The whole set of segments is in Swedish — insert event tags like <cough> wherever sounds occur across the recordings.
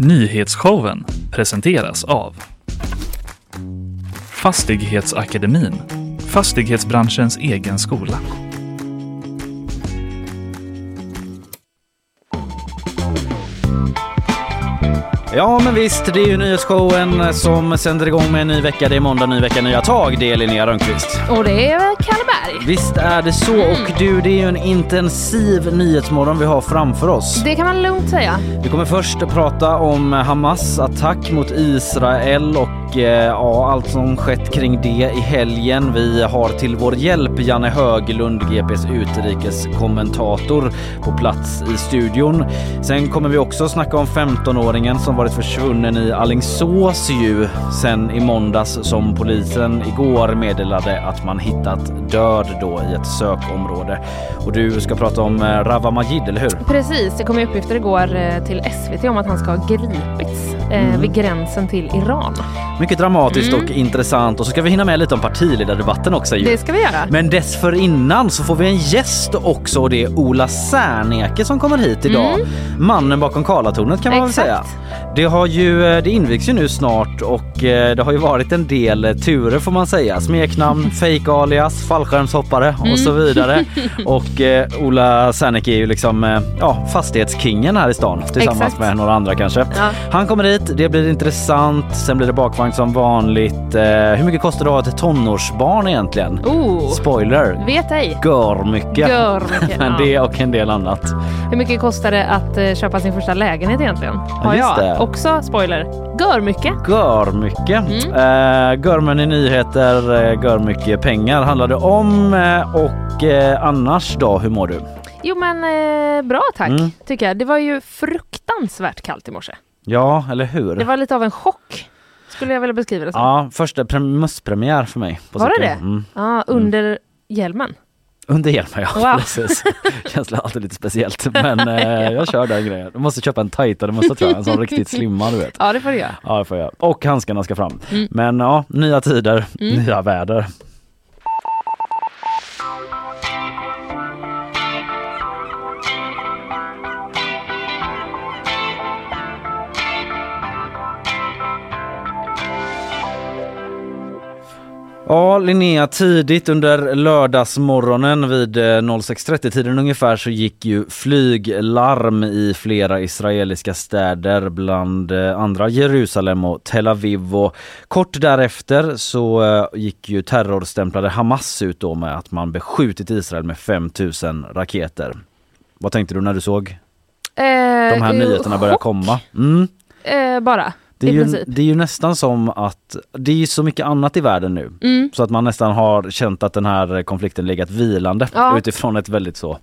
Nyhetsshowen presenteras av Fastighetsakademin, fastighetsbranschens egen skola. Ja men visst, det är ju nyhetsshowen som sänder igång med en ny vecka. Det är måndag, ny vecka, nya tag. Det är Linnea Rönnqvist. Och det är Kalle Berg. Visst är det så. Och du, det är ju en intensiv nyhetsmorgon vi har framför oss. Det kan man lugnt säga. Vi kommer först prata om Hamas attack mot Israel och Eh, ja, allt som skett kring det i helgen. Vi har till vår hjälp Janne Höglund, GPs utrikeskommentator, på plats i studion. Sen kommer vi också snacka om 15-åringen som varit försvunnen i Alingsås ju sen i måndags som polisen igår meddelade att man hittat död då i ett sökområde. Och du ska prata om eh, Rawa Majid, eller hur? Precis, det kom uppgifter igår eh, till SVT om att han ska ha gripits eh, vid gränsen till Iran. Mycket dramatiskt och intressant och så ska vi hinna med lite om partiledardebatten också ju. Det ska vi göra. Men dessförinnan så får vi en gäst också och det är Ola Serneke som kommer hit idag. Mannen bakom Karlatornet kan man väl säga. Exakt. Det har ju, eh, det invigs ju nu snart och eh, det har ju varit en del eh, turer får man säga. Smeknamn, <laughs> fake alias, fallskärmshoppare och så vidare. <laughs> Och eh, Ola Serneke är ju liksom eh, ja, fastighetskingen här i stan tillsammans Exakt. med några andra kanske. Ja. Han kommer hit, det blir intressant, sen blir det bakvagn som vanligt. Eh, hur mycket kostar det att ha ett tonårsbarn egentligen? Oh, Spoiler! vet ej. Gör mycket. Gör <laughs> mycket, Men ja. det och en del annat. Hur mycket kostar det att eh, köpa sin första lägenhet egentligen? Har just jag. det. Också spoiler. Gör mycket. Gör mycket. Mm. Eh, Görmen i nyheter, eh, gör mycket pengar handlar det om. Eh, och eh, annars då, hur mår du? Jo men eh, bra tack Mm. tycker jag. Det var ju fruktansvärt kallt i morse. Ja, eller hur? Det var lite av en chock. Skulle jag vilja beskriva det som. Ja, första pre- mösspremiär för mig. Var det det? Mm. Ja, under hjälmen. Under hjälmen ja, Wow. precis. <laughs> Känns alltid lite speciellt men eh, jag kör den grejen. Du måste köpa en tajtare mössa tror jag, en sån riktigt slimmad du vet. Ja det får du göra. Ja det får jag. Och handskarna ska fram. Mm. Men ja, nya tider, nya väder. Ja, Linnea, tidigt under lördagsmorgonen vid eh, 06.30-tiden ungefär så gick ju flyglarm i flera israeliska städer, bland eh, andra Jerusalem och Tel Aviv. Och kort därefter så eh, gick ju terrorstämplade Hamas ut då med att man beskjutit Israel med 5000 raketer. Vad tänkte du när du såg Eh, de här eh, nyheterna börja komma? Mm. Eh, bara, Det är, ju, det är ju nästan som att det är ju så mycket annat i världen nu Mm. så att man nästan har känt att den här konflikten legat vilande Ja. utifrån ett väldigt så,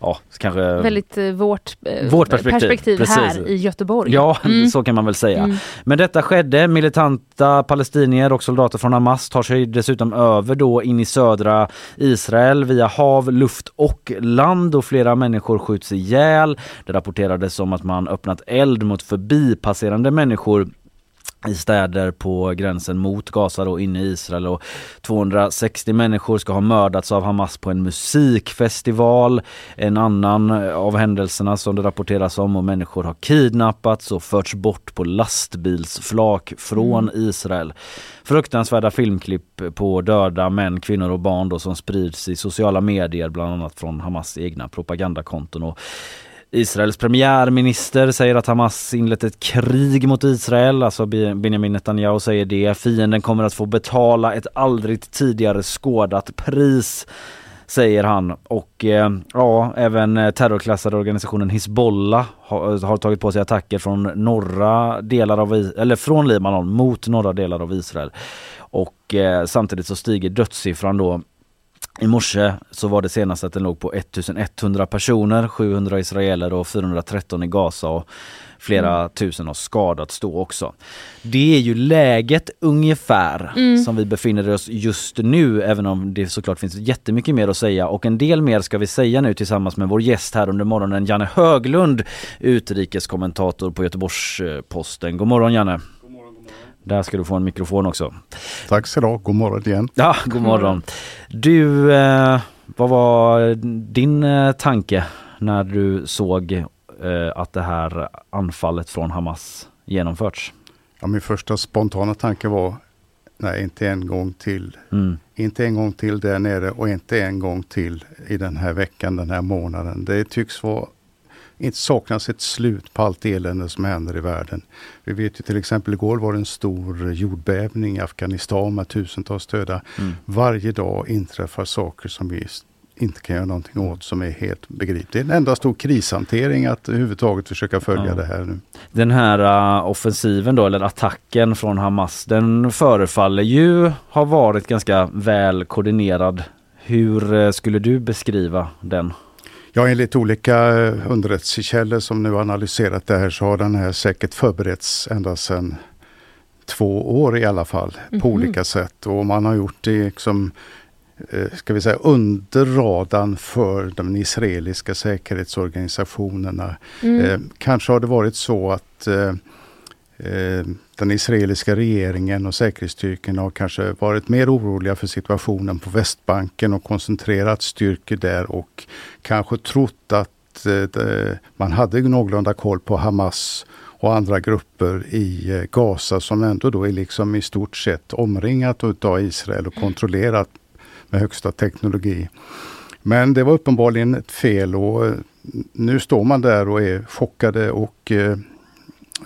ja kanske Väldigt eh, vårt, eh, Vårt perspektiv, precis. här i Göteborg. Ja, <laughs> Mm. så kan man väl säga. Mm. Men detta skedde. Militanta palestinier och soldater från Hamas tar sig dessutom över då in i södra Israel via hav, luft och land och flera människor skjuts ihjäl. Det rapporterades om att man öppnat eld mot förbipasserande människor i städer på gränsen mot Gaza och inne i Israel och 260 människor ska ha mördats av Hamas på en musikfestival. En annan av händelserna som det rapporteras om och människor har kidnappats och förts bort på lastbilsflak från Israel. Fruktansvärda filmklipp på döda män, kvinnor och barn då som sprids i sociala medier bland annat från Hamas egna propagandakonton. Och Israels premiärminister säger att Hamas inlett ett krig mot Israel, alltså Benjamin Netanyahu säger det. Fienden kommer att få betala ett aldrig tidigare skådat pris säger han. Och eh, ja, även eh, terrorklassade organisationen Hizbollah har, eh, har tagit på sig attacker från norra delar av, eller från Libanon mot norra delar av Israel. Och eh, samtidigt så stiger dödssiffran då i morse så var det senast att den låg på 1100 personer, 700 israeler och 413 i Gaza och flera tusen har skadats då också. Det är ju läget ungefär som vi befinner oss just nu även om det såklart finns jättemycket mer att säga och en del mer ska vi säga nu tillsammans med vår gäst här under morgonen Janne Höglund utrikeskommentator på Göteborgs-Posten. God morgon Janne! Där ska du få en mikrofon också. Tack så du ha. God morgon igen. Ja, god morgon. Du, eh, vad var din eh, tanke när du såg eh, att det här anfallet från Hamas genomförts? Ja, min första spontana tanke var, nej inte en gång till. Mm. Inte en gång till där nere och inte en gång till i den här veckan, den här månaden. Det tycks vara inte saknas ett slut på allt elände som händer i världen. Vi vet ju till exempel igår var det en stor jordbävning i Afghanistan med tusentals döda. Mm. Varje dag inträffar saker som vi inte kan göra någonting åt som är helt begripligt. Det är en enda stor krishantering att överhuvudtaget försöka följa Ja. det här nu. Den här uh, offensiven då, eller attacken från Hamas, den förefaller ju ha varit ganska väl koordinerad. Hur eh, skulle du beskriva den? Ja, enligt olika eh, underrättelsekällor som nu analyserat det här så har den här säkert förberetts ända sedan två år i alla fall på Mhm. olika sätt. Och man har gjort det liksom, eh, ska vi säga under radarn för de israeliska säkerhetsorganisationerna. Mm. Eh, kanske har det varit så att eh, Eh, den israeliska regeringen och säkerhetsstyrkorna har kanske varit mer oroliga för situationen på Västbanken och koncentrerat styrkor där och kanske trott att eh, man hade någorlunda koll på Hamas och andra grupper i eh, Gaza som ändå då är liksom i stort sett omringat utav Israel och kontrollerat med högsta teknologi. Men det var uppenbarligen ett fel och nu står man där och är chockade och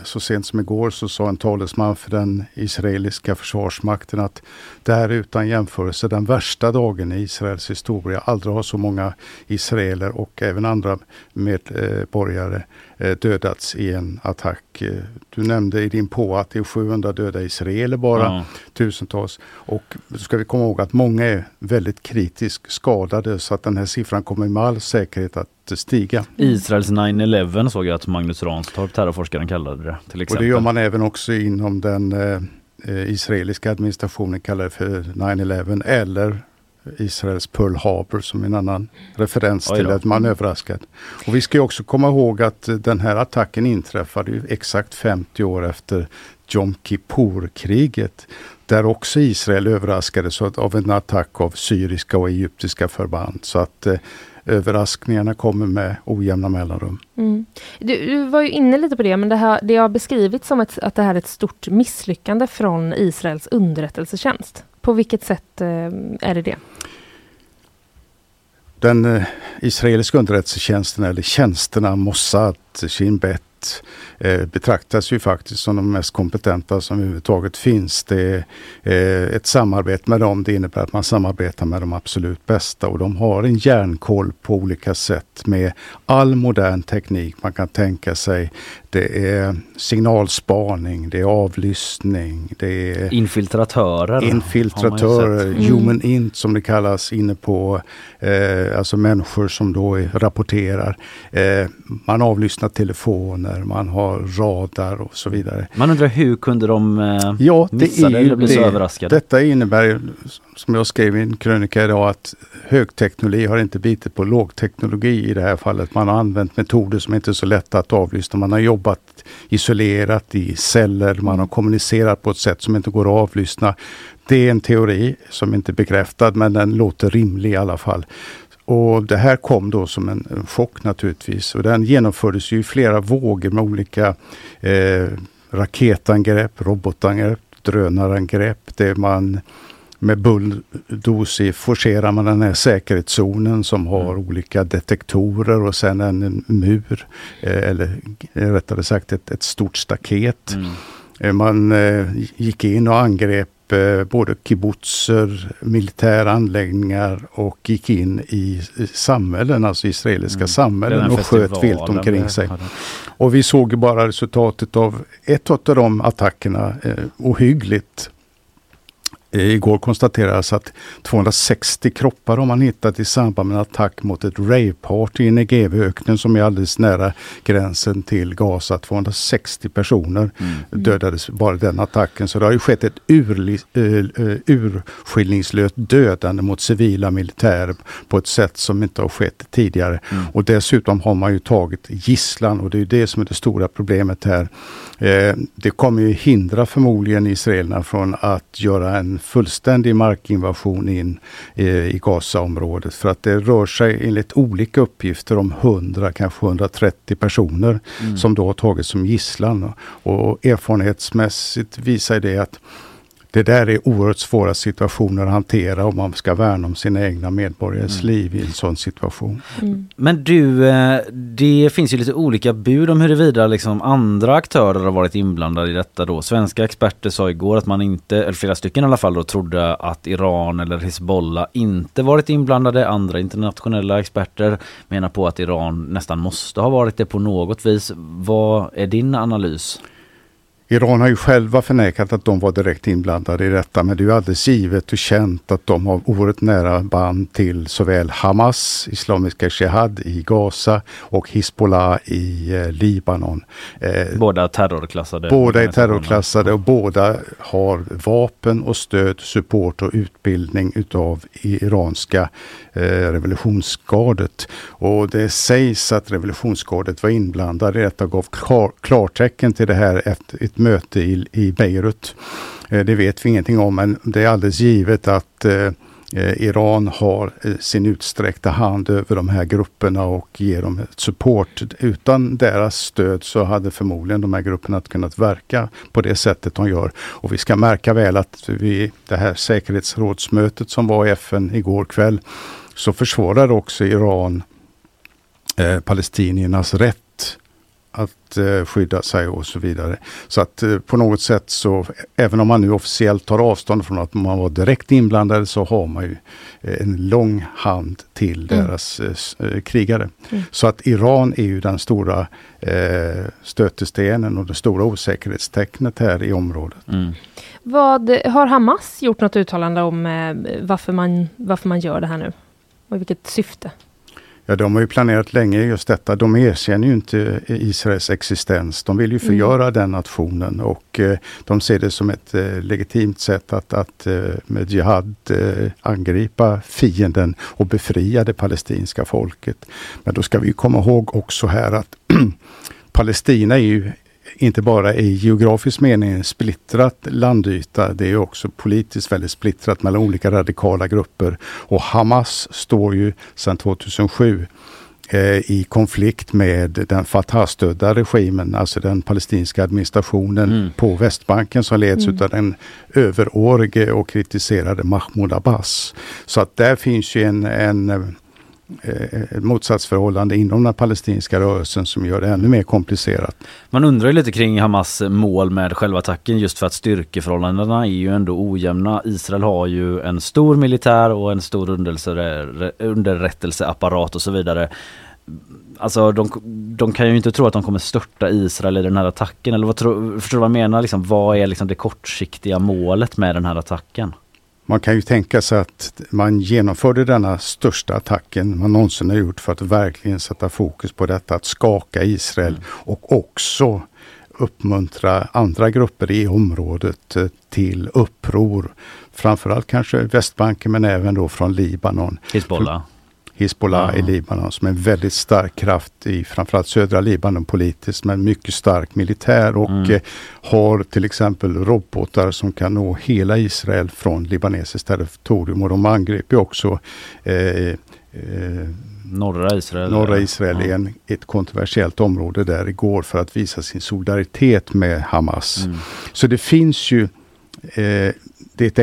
så sent som igår så sa en talesman för den israeliska försvarsmakten att det här är utan jämförelse den värsta dagen i Israels historia. Aldrig har så många israeler och även andra medborgare dödats i en attack. Eh, Du nämnde i din på att det är 700 döda israeler bara Ja. tusentals. Och då ska vi komma ihåg att många är väldigt kritiskt skadade så att den här siffran kommer med all säkerhet att stiga. Israels 9-11 såg jag att Magnus Ranstorp, terrorforskaren, kallade det till Och exempel. det gör man även också inom den eh, eh, israeliska administrationen kallar det för 9-11 eller Israels Pearl Harbor som en annan referens till att man är överraskad. Och vi ska ju också komma ihåg att den här attacken inträffade ju exakt 50 år efter Jom Kippur-kriget. Där också Israel överraskades av av en attack av syriska och egyptiska förband. Så att eh, överraskningarna kommer med ojämna mellanrum. Mm. Du, du var ju inne lite på det, men det, här, det har beskrivits som ett, att det här är ett stort misslyckande från Israels underrättelsetjänst. På vilket sätt eh, är det det? Den eh, israeliska underrättelsetjänsten eller tjänsterna Mossad, Shin Bet eh, betraktas ju faktiskt som de mest kompetenta som överhuvudtaget finns. Det är, eh, ett samarbete med dem det innebär att man samarbetar med de absolut bästa och de har en järnkoll på olika sätt med all modern teknik man kan tänka sig. Det är signalspaning, det är avlyssning, det är Infiltratörer. infiltratörer. Mm. human int som det kallas inne på, eh, alltså människor som då rapporterar. Eh, man avlyssnar telefoner, man har radar och så vidare. Man undrar hur kunde de eh, Ja, det missa det eller bli så det. överraskade? Detta innebär, som jag skrev i en krönika idag, att högteknologi har inte bitit på lågteknologi i det här fallet. Man har använt metoder som inte är så lätta att avlyssna. Man har jobbat isolerat i celler, man har kommunicerat på ett sätt som inte går att avlyssna. Det är en teori som inte är bekräftad men den låter rimlig i alla fall. Och det här kom då som en, en chock naturligtvis. Och den genomfördes ju i flera vågor med olika eh, raketangrepp, robotangrepp, drönarangrepp. Det man med bulldozer forcerar man den här säkerhetszonen som har olika detektorer och sen en, mur. Eh, eller eh, rättare sagt ett, ett stort staket. Mm. Eh, Man gick in och angrep både kibbutzer, militära anläggningar och gick in i, samhällen, alltså israeliska Mm. samhällen och sköt vilt omkring sig. Och vi såg bara resultatet av ett av de attackerna, eh, ohyggligt. Eh, Igår konstaterades att 260 kroppar har man hittat i samband med en attack mot ett raveparty i Negev-öknen som är alldeles nära gränsen till Gaza. 260 personer Mm. dödades bara den attacken. Så det har ju skett ett urli, uh, urskillningslöst dödande mot civila militärer på ett sätt som inte har skett tidigare. Mm. Och dessutom har man ju tagit gisslan och det är det som är det stora problemet här. Eh, det kommer ju hindra förmodligen israelerna från att göra en fullständig markinvasion in eh, i Gazaområdet. För att det rör sig enligt olika uppgifter om 100, kanske 130 personer mm. som då har tagits som gisslan. Och erfarenhetsmässigt visar det att det där är oerhört svåra situationer att hantera om man ska värna om sina egna medborgares mm. liv i en sån situation. Mm. Men du, eh, det finns ju lite olika bud om huruvida liksom andra aktörer har varit inblandade i detta då. Svenska experter sa igår att man inte, eller flera stycken i alla fall då, trodde att Iran eller Hizbollah inte varit inblandade. Andra internationella experter menar på att Iran nästan måste ha varit det på något vis. Vad är din analys? Iran har ju själva förnekat att de var direkt inblandade i detta men det är ju alldeles givet och känt att de har oerhört nära band till såväl Hamas, Islamiska Jihad i Gaza och Hizbollah i eh, Libanon. Eh, båda terrorklassade? Båda är terrorklassade och båda har vapen och stöd, support och utbildning utav iranska eh, revolutionsgardet. Och det sägs att revolutionsgardet var inblandade i detta gav klar, klartecken till det här efter ett möte i, i Beirut. Eh, det vet vi ingenting om men det är alldeles givet att eh, eh, Iran har sin utsträckta hand över de här grupperna och ger dem support. Utan deras stöd så hade förmodligen de här grupperna inte kunnat verka på det sättet de gör. Och vi ska märka väl att vid det här säkerhetsrådsmötet som var i FN igår kväll så försvarar också Iran eh, palestiniernas rätt att eh, skydda sig och så vidare. Så att eh, på något sätt så, även om man nu officiellt tar avstånd från att man var direkt inblandad så har man ju eh, en lång hand till mm. deras eh, krigare. Mm. Så att Iran är ju den stora eh, stötestenen och det stora osäkerhetstecknet här i området. Mm. Vad, har Hamas gjort något uttalande om eh, varför, man, varför man gör det här nu? Och i vilket syfte? Ja, de har ju planerat länge just detta. De erkänner ju inte Israels existens. De vill ju mm. förgöra mm. den nationen och eh, de ser det som ett eh, legitimt sätt att, att eh, med Jihad eh, angripa fienden och befria det palestinska folket. Men då ska vi komma ihåg också här att <clears throat> Palestina är ju inte bara i geografisk mening en splittrat landyta, det är också politiskt väldigt splittrat mellan olika radikala grupper. Och Hamas står ju sedan 2007 eh, i konflikt med den Fatah-stödda regimen, alltså den palestinska administrationen mm. på Västbanken som leds mm. av den överårige och kritiserade Mahmoud Abbas. Så att där finns ju en, en Eh, ett motsatsförhållande inom den palestinska rörelsen som gör det ännu mer komplicerat. Man undrar ju lite kring Hamas mål med själva attacken just för att styrkeförhållandena är ju ändå ojämna. Israel har ju en stor militär och en stor underrättelseapparat och så vidare. Alltså de, de, kan ju inte tro att de kommer störta Israel i den här attacken. Eller vad tror, förstår du vad jag menar? Liksom, vad är liksom det kortsiktiga målet med den här attacken? Man kan ju tänka sig att man genomförde denna största attacken man någonsin har gjort för att verkligen sätta fokus på detta att skaka Israel mm. och också uppmuntra andra grupper i området eh, till uppror. Framförallt kanske Västbanken men även då från Libanon. Hizbollah. Hizbollah ja. i Libanon som är en väldigt stark kraft i framförallt södra Libanon politiskt men mycket stark militär och mm. eh, har till exempel robotar som kan nå hela Israel från libanesiskt territorium och de angriper också eh, eh, Norra Israel. Norra Israel ja. är en, ett kontroversiellt område där igår för att visa sin solidaritet med Hamas. Mm. Så det finns ju eh, det är ett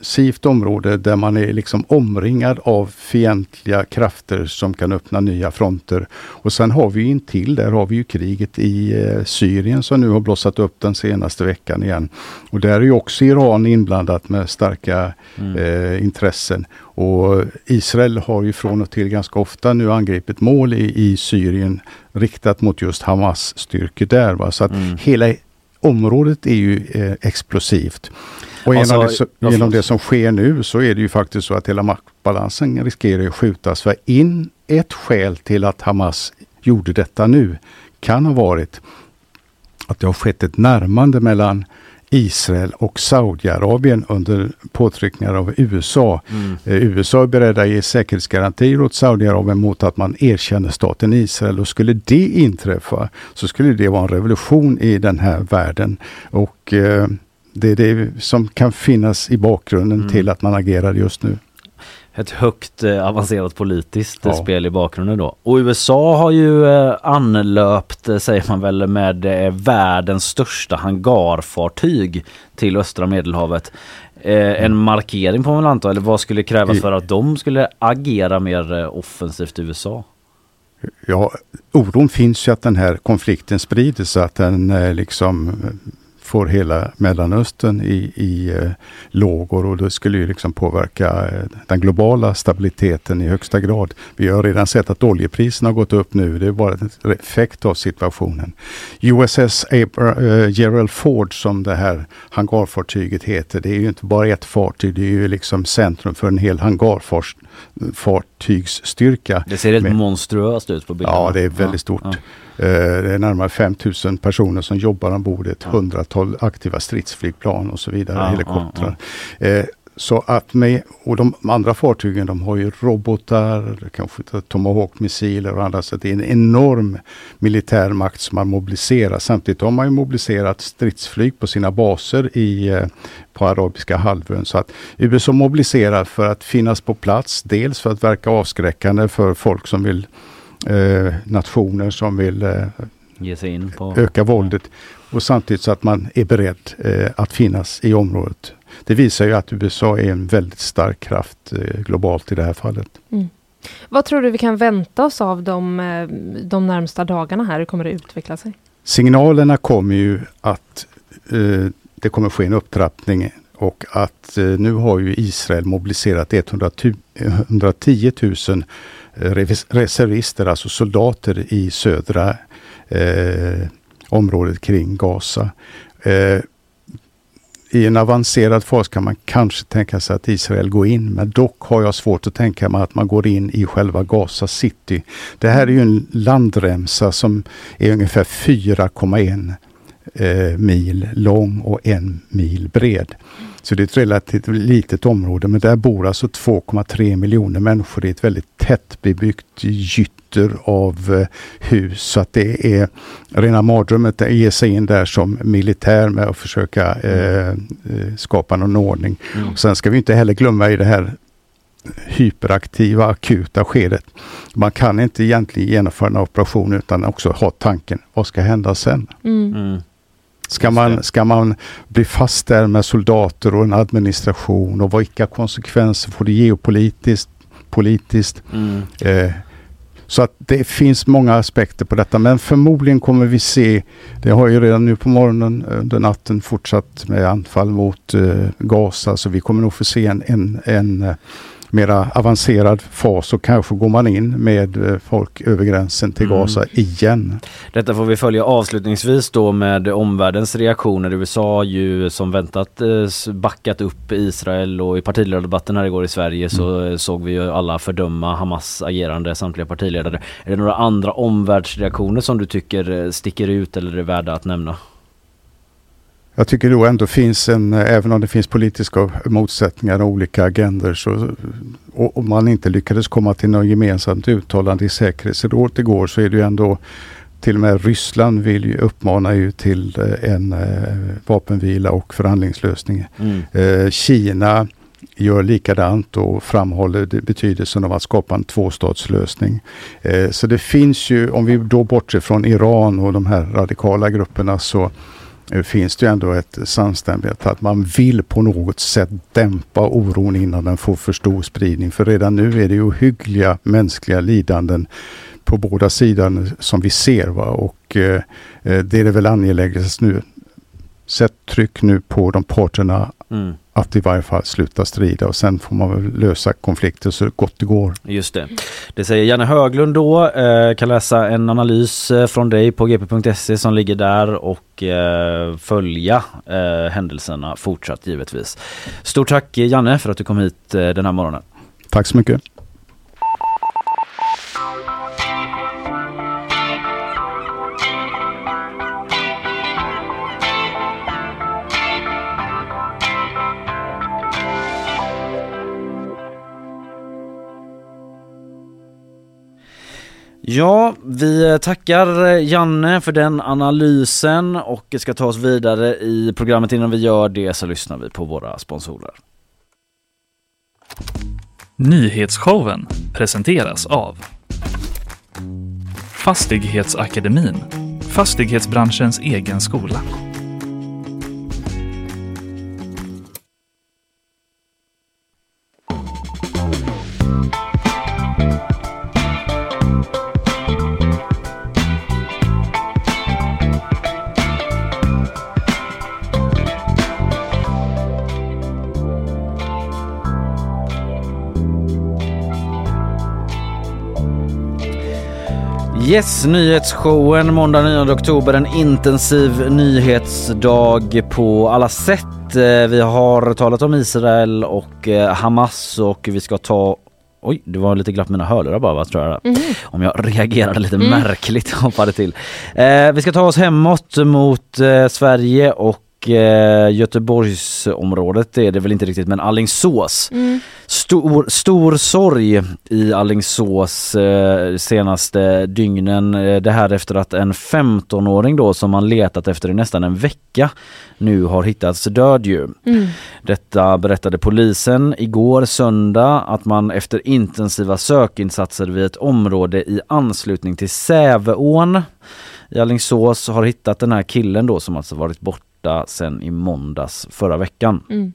explosivt område där man är liksom omringad av fientliga krafter som kan öppna nya fronter. Och sen har vi intill, där har vi ju kriget i eh, Syrien som nu har blossat upp den senaste veckan igen. Och där är ju också Iran inblandat med starka mm. eh, intressen. Och Israel har ju från och till ganska ofta nu angripit mål i, i Syrien riktat mot just Hamas styrkor där. Va? Så att mm. hela området är ju eh, explosivt. Och genom, alltså, det, genom det som sker nu så är det ju faktiskt så att hela maktbalansen riskerar att skjutas. För in ett skäl till att Hamas gjorde detta nu kan ha varit att det har skett ett närmande mellan Israel och Saudiarabien under påtryckningar av USA. Mm. Eh, USA är beredda att ge säkerhetsgarantier åt Saudiarabien mot att man erkänner staten Israel och skulle det inträffa så skulle det vara en revolution i den här världen. Och eh, det är det som kan finnas i bakgrunden Mm. till att man agerar just nu. Ett högt eh, avancerat politiskt eh, Ja. spel i bakgrunden då. Och USA har ju eh, anlöpt, eh, säger man väl, med eh, världens största hangarfartyg till östra medelhavet. Eh, en markering får man anta, eller vad skulle krävas för att de skulle agera mer eh, offensivt i USA? Ja, oron finns ju att den här konflikten sprider sig, att den eh, liksom eh, får hela Mellanöstern i, i eh, lågor och det skulle ju liksom påverka eh, den globala stabiliteten i högsta grad. Vi har redan sett att oljepriserna har gått upp nu. Det är bara en effekt av situationen. USS Abra, eh, Gerald Ford som det här hangarfartyget heter. Det är ju inte bara ett fartyg. Det är ju liksom centrum för en hel hangarfartygsstyrka. Det ser helt monstruöst ut på bilderna. Ja, det är väldigt stort. ja. Det är närmare 5000 personer som jobbar ombord, ett hundratal aktiva stridsflygplan och så vidare, Ja, helikoptrar. Eh, Så att med, och de andra fartygen de har ju robotar, kanske Tomahawk-missiler och andra. Så det är en enorm militär makt som man mobiliserar. Samtidigt har man ju mobiliserat stridsflyg på sina baser i, eh, på Arabiska halvön. Så att USA mobiliserar för att finnas på plats. Dels för att verka avskräckande för folk som vill eh, nationer som vill eh, Ge sig in på... öka våldet och samtidigt så att man är beredd eh, att finnas i området. Det visar ju att USA är en väldigt stark kraft eh, globalt i det här fallet. Vad tror du vi kan vänta oss av de, eh, de närmsta dagarna här? Hur kommer det utveckla sig? Signalerna kommer ju att eh, det kommer ske en upptrappning och att eh, nu har ju Israel mobiliserat 100 tu- 110 000 eh, revis- reservister, alltså soldater i södra eh, området kring Gaza. Eh, I en avancerad fas kan man kanske tänka sig att Israel går in, men dock har jag svårt att tänka mig att man går in i själva Gaza city. Det här är ju en landremsa som är ungefär 4,1 eh, mil lång och en mil bred. Så det är ett relativt litet område, men där bor alltså 2,3 miljoner människor i ett väldigt tättbebyggt gytter av eh, hus. Så att det är rena mardrömmet att ge sig in där som militär med att försöka eh, eh, skapa någon ordning. Mm. Sen ska vi inte heller glömma i det här hyperaktiva akuta skedet. Man kan inte egentligen genomföra en operation utan också ha tanken, vad ska hända sen? Mm. Mm. Ska man, ska man bli fast där med soldater och en administration och vilka konsekvenser får det geopolitiskt, politiskt? Mm. Eh, så att det finns många aspekter på detta men förmodligen kommer vi se, det har ju redan nu på morgonen under natten fortsatt med anfall mot eh, Gaza så vi kommer nog få se en, en, en eh, mera avancerad fas och kanske går man in med eh, folk över gränsen till Mm. Gaza igen. Detta får vi följa avslutningsvis då med omvärldens reaktioner. USA ju som väntat eh, backat upp Israel och i partiledardebatten här igår i Sverige så eh, såg vi ju alla fördöma Hamas agerande, samtliga partiledare. Är det några andra omvärldsreaktioner som du tycker sticker ut eller är värda att nämna? Jag tycker då ändå finns en, eh, även om det finns politiska motsättningar och olika agendor så, och, och man inte lyckades komma till något gemensamt uttalande i säkerhetsrådet igår så är det ju ändå till och med Ryssland vill ju uppmana ju till eh, en eh, vapenvila och förhandlingslösning. Mm. Kina gör likadant och framhåller betydelsen av att skapa en tvåstatslösning. Så det finns ju, om vi då bortser från Iran och de här radikala grupperna så Eh, finns det ju ändå ett samstämmighet att man vill på något sätt dämpa oron innan den får för stor spridning. För redan nu är det ju ohyggliga mänskliga lidanden på båda sidor som vi ser. Va? Och eh, eh, det är det väl angeläget nu. Sätt tryck nu på de parterna Mm. att i varje fall sluta strida och sen får man väl lösa konflikter så gott det går. Just det. Det säger Janne Höglund då. Eh, kan läsa en analys eh, från dig på gp.se som ligger där och eh, följa eh, händelserna fortsatt givetvis. Stort tack Janne för att du kom hit eh, den här morgonen. Tack så mycket. Ja, vi tackar Janne för den analysen och ska ta oss vidare i programmet. Innan vi gör det så lyssnar vi på våra sponsorer. Nyhetsshowen presenteras av Fastighetsakademin, fastighetsbranschens egen skola. Yes, nyhetsshowen måndag 9 oktober. En intensiv nyhetsdag på alla sätt. Eh, vi har talat om Israel och eh, Hamas och vi ska ta Oj, det var lite glapp mina hörlurar bara, vad tror jag? Mm. Om jag reagerade lite mm. märkligt <laughs> hoppade till. Eh, vi ska ta oss hemåt mot eh, Sverige och eh, Göteborgsområdet är det väl inte riktigt men Allingsås. Mm. Stor, stor sorg i Allingsås eh, senaste dygnen. Eh, det här efter att en 15-åring då som man letat efter i nästan en vecka nu har hittats död ju. Mm. Detta berättade polisen igår söndag att man efter intensiva sökinsatser vid ett område i anslutning till Säveån i Allingsås har hittat den här killen då som alltså varit borta borta sedan i måndags förra veckan. Mm.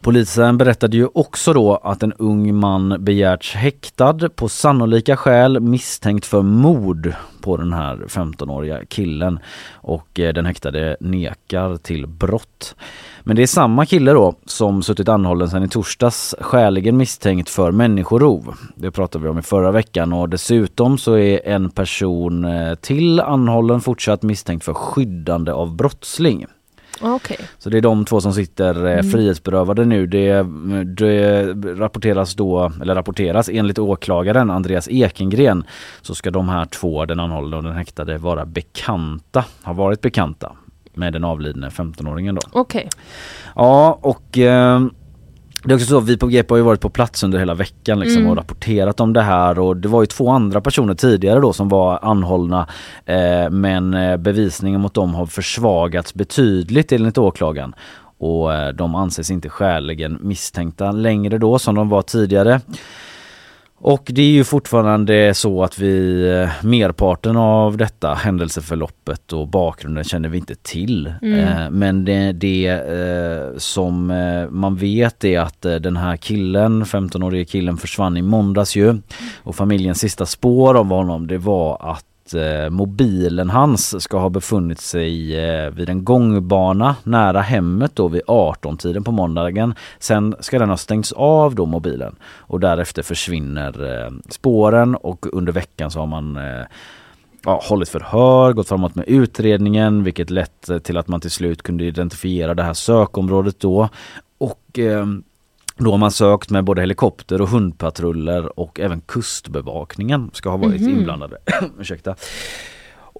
Polisen berättade ju också då att en ung man begärts häktad på sannolika skäl misstänkt för mord på den här 15-åriga killen och eh, den häktade nekar till brott. Men det är samma kille då som suttit anhållen sedan i torsdags skäligen misstänkt för människorov. Det pratade vi om i förra veckan och dessutom så är en person eh, till anhållen fortsatt misstänkt för skyddande av brottsling. Okay. Så det är de två som sitter eh, mm. frihetsberövade nu. Det, det, rapporteras då, eller rapporteras enligt åklagaren Andreas Ekengren så ska de här två, den anhållna och den häktade, vara bekanta, har varit bekanta med den avlidne 15-åringen då. Okej. Okay. Ja och eh, det är också så, vi på GP har ju varit på plats under hela veckan liksom mm. och rapporterat om det här och det var ju två andra personer tidigare då som var anhållna eh, men eh, bevisningen mot dem har försvagats betydligt enligt åklagaren och eh, de anses inte skäligen misstänkta längre då som de var tidigare. Och det är ju fortfarande så att vi, eh, merparten av detta händelseförloppet och bakgrunden känner vi inte till. Mm. Eh, men det, det eh, som man vet är att den här killen, 15-årige killen försvann i måndags ju. Och familjens sista spår av honom det var att eh, mobilen hans ska ha befunnit sig eh, vid en gångbana nära hemmet då vid 18-tiden på måndagen. Sen ska den ha stängts av då mobilen och därefter försvinner eh, spåren och under veckan så har man eh, ja, hållit förhör, gått framåt med utredningen vilket lett till att man till slut kunde identifiera det här sökområdet då. Och eh, då har man sökt med både helikopter och hundpatruller och även kustbevakningen ska ha varit mm -hmm. inblandade. <clears throat> Ursäkta.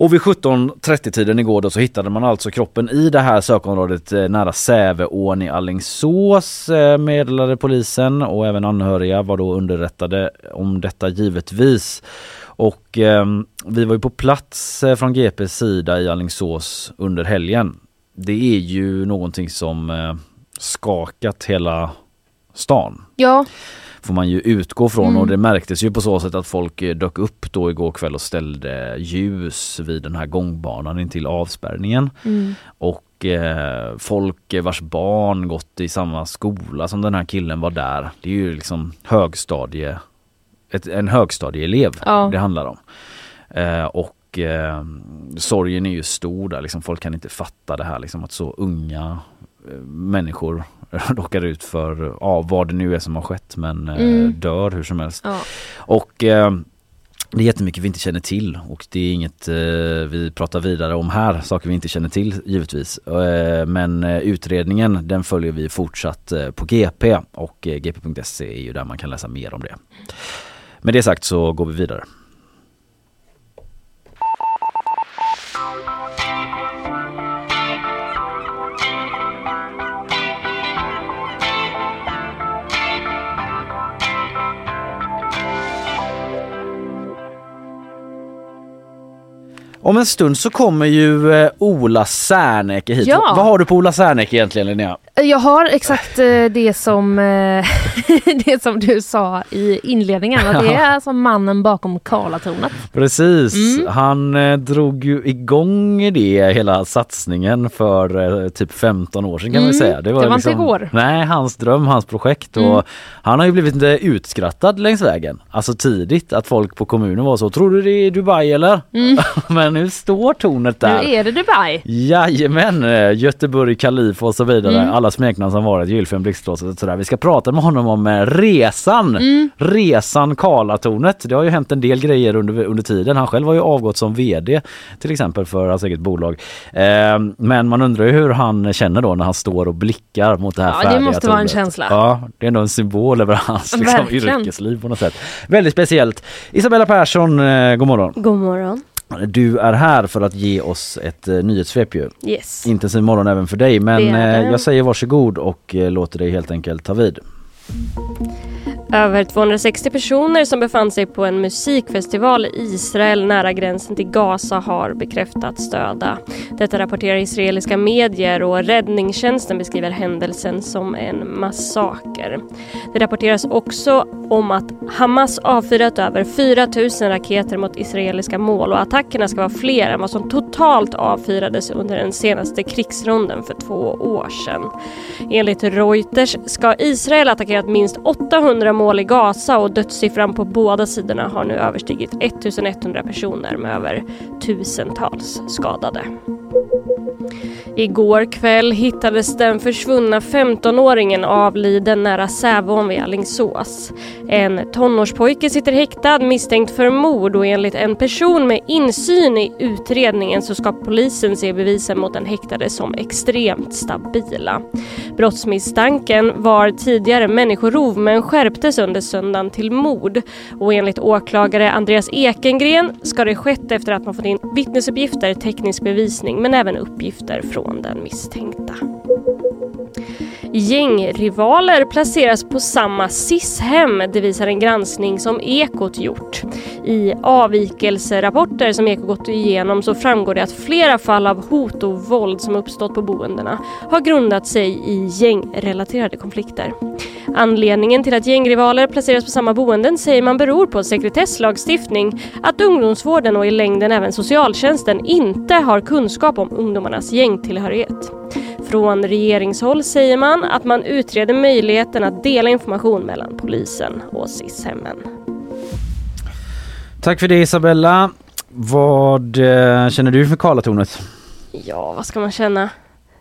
Och vid 17.30-tiden igår då så hittade man alltså kroppen i det här sökområdet eh, nära Säveån i Allingsås eh, meddelade polisen och även anhöriga var då underrättade om detta givetvis. Och eh, vi var ju på plats eh, från GPs sida i Allingsås under helgen. Det är ju någonting som eh, skakat hela stan. Ja. Får man ju utgå från mm. och det märktes ju på så sätt att folk eh, dök upp då igår kväll och ställde ljus vid den här gångbanan intill avspärrningen. Mm. Och eh, folk vars barn gått i samma skola som den här killen var där. Det är ju liksom högstadie, ett, en högstadieelev ja. det handlar om. Eh, och eh, sorgen är ju stor där, liksom, folk kan inte fatta det här liksom, att så unga eh, människor <laughs> råkar ut för ja, vad det nu är som har skett men eh, mm. dör hur som helst. Ja. Och eh, det är jättemycket vi inte känner till och det är inget eh, vi pratar vidare om här, saker vi inte känner till givetvis. Eh, men eh, utredningen den följer vi fortsatt eh, på GP och gp.se är ju där man kan läsa mer om det. Med det sagt så går vi vidare. Om en stund så kommer ju eh, Ola Serneke hit. Ja. Vad har du på Ola Serneke egentligen Linnea? Jag har exakt eh, det som, eh, <laughs> det som du sa i inledningen. Att det är alltså mannen bakom Karlatornet. Precis, Mm. han eh, drog ju igång det hela satsningen för typ 15 år sedan kan man Mm, säga. det var inte igår. Nej, hans dröm, hans projekt och Mm. han har ju blivit lite utskrattad längs vägen. Alltså tidigt att folk på kommunen var så, tror du det är Dubai eller? Mm. <laughs> Men nu står tornet där. Nu är det Dubai. Jajamän, Göteborg, Kalif och så vidare. Mm. Alla smeknamn som varit, Gylfen, Blixtlåset och sådär. Vi ska prata med honom om eh, resan. Mm. Resan Karlatornet. Det har ju hänt en del grejer under, under tiden. Han själv har ju avgått som VD till exempel för hans eget bolag. Eh, men man undrar ju hur han känner då när han står och blickar mot det här Ja, det färdiga måste vara en tornet. känsla. Ja, det är ändå en symbol över hans liksom, Verkligen. yrkesliv på något sätt. Väldigt speciellt. Isabella Persson, eh, god morgon. God morgon. Du är här för att ge oss ett eh, nyhetssvep ju. Yes. Intensiv morgon även för dig men Det är det. eh, jag säger varsågod och eh, låter dig helt enkelt ta vid. Över 260 personer som befann sig på en musikfestival i Israel nära gränsen till Gaza har bekräftats döda. Detta rapporterar israeliska medier och räddningstjänsten beskriver händelsen som en massaker. Det rapporteras också om att Hamas avfyrat över 4 000 raketer mot israeliska mål och attackerna ska vara fler än vad som totalt avfyrades under den senaste krigsronden för två år sedan. Enligt Reuters ska Israel attackerat minst 800 mål i Gaza och dödssiffran på båda sidorna har nu överstigit 1100 personer med över tusentals skadade. Igår kväll hittades den försvunna 15-åringen avliden nära Sävån vid Alingsås. En tonårspojke sitter häktad misstänkt för mord och enligt en person med insyn i utredningen så ska polisen se bevisen mot den häktade som extremt stabila. Brottsmisstanken var tidigare människorov men skärptes under söndagen till mord och enligt åklagare Andreas Ekengren ska det skett efter att man fått in vittnesuppgifter, teknisk bevisning men även uppgifter från den misstänkta. Gängrivaler placeras på samma SIS-hem, det visar en granskning som Ekot gjort. I avvikelserapporter som Ekot gått igenom så framgår det att flera fall av hot och våld som uppstått på boendena har grundat sig i gängrelaterade konflikter. Anledningen till att gängrivaler placeras på samma boenden säger man beror på sekretesslagstiftning, att ungdomsvården och i längden även socialtjänsten inte har kunskap om ungdomarnas gängtillhörighet. Från regeringshåll säger man att man utreder möjligheten att dela information mellan polisen och SIS-hemmen. Tack för det Isabella. Vad eh, känner du för Karlatornet? Ja, vad ska man känna?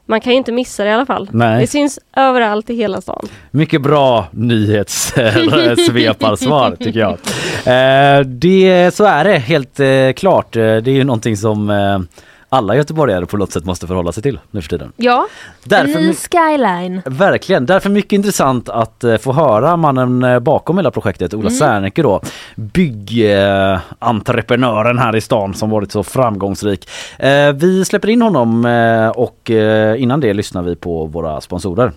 Man kan ju inte missa det i alla fall. Nej. Det syns överallt i hela stan. Mycket bra nyhetssveparsvar <laughs> <laughs> tycker jag. Eh, det, så är det helt eh, klart. Eh, Det är ju någonting som eh, alla göteborgare på något sätt måste förhålla sig till nu för tiden. Ja, Därför en ny skyline. Verkligen, därför mycket intressant att eh, få höra mannen eh, bakom hela projektet, Ola Mm. Serneke då. Byggentreprenören här i stan som varit så framgångsrik. Eh, vi släpper in honom eh, och eh, innan det lyssnar vi på våra sponsorer.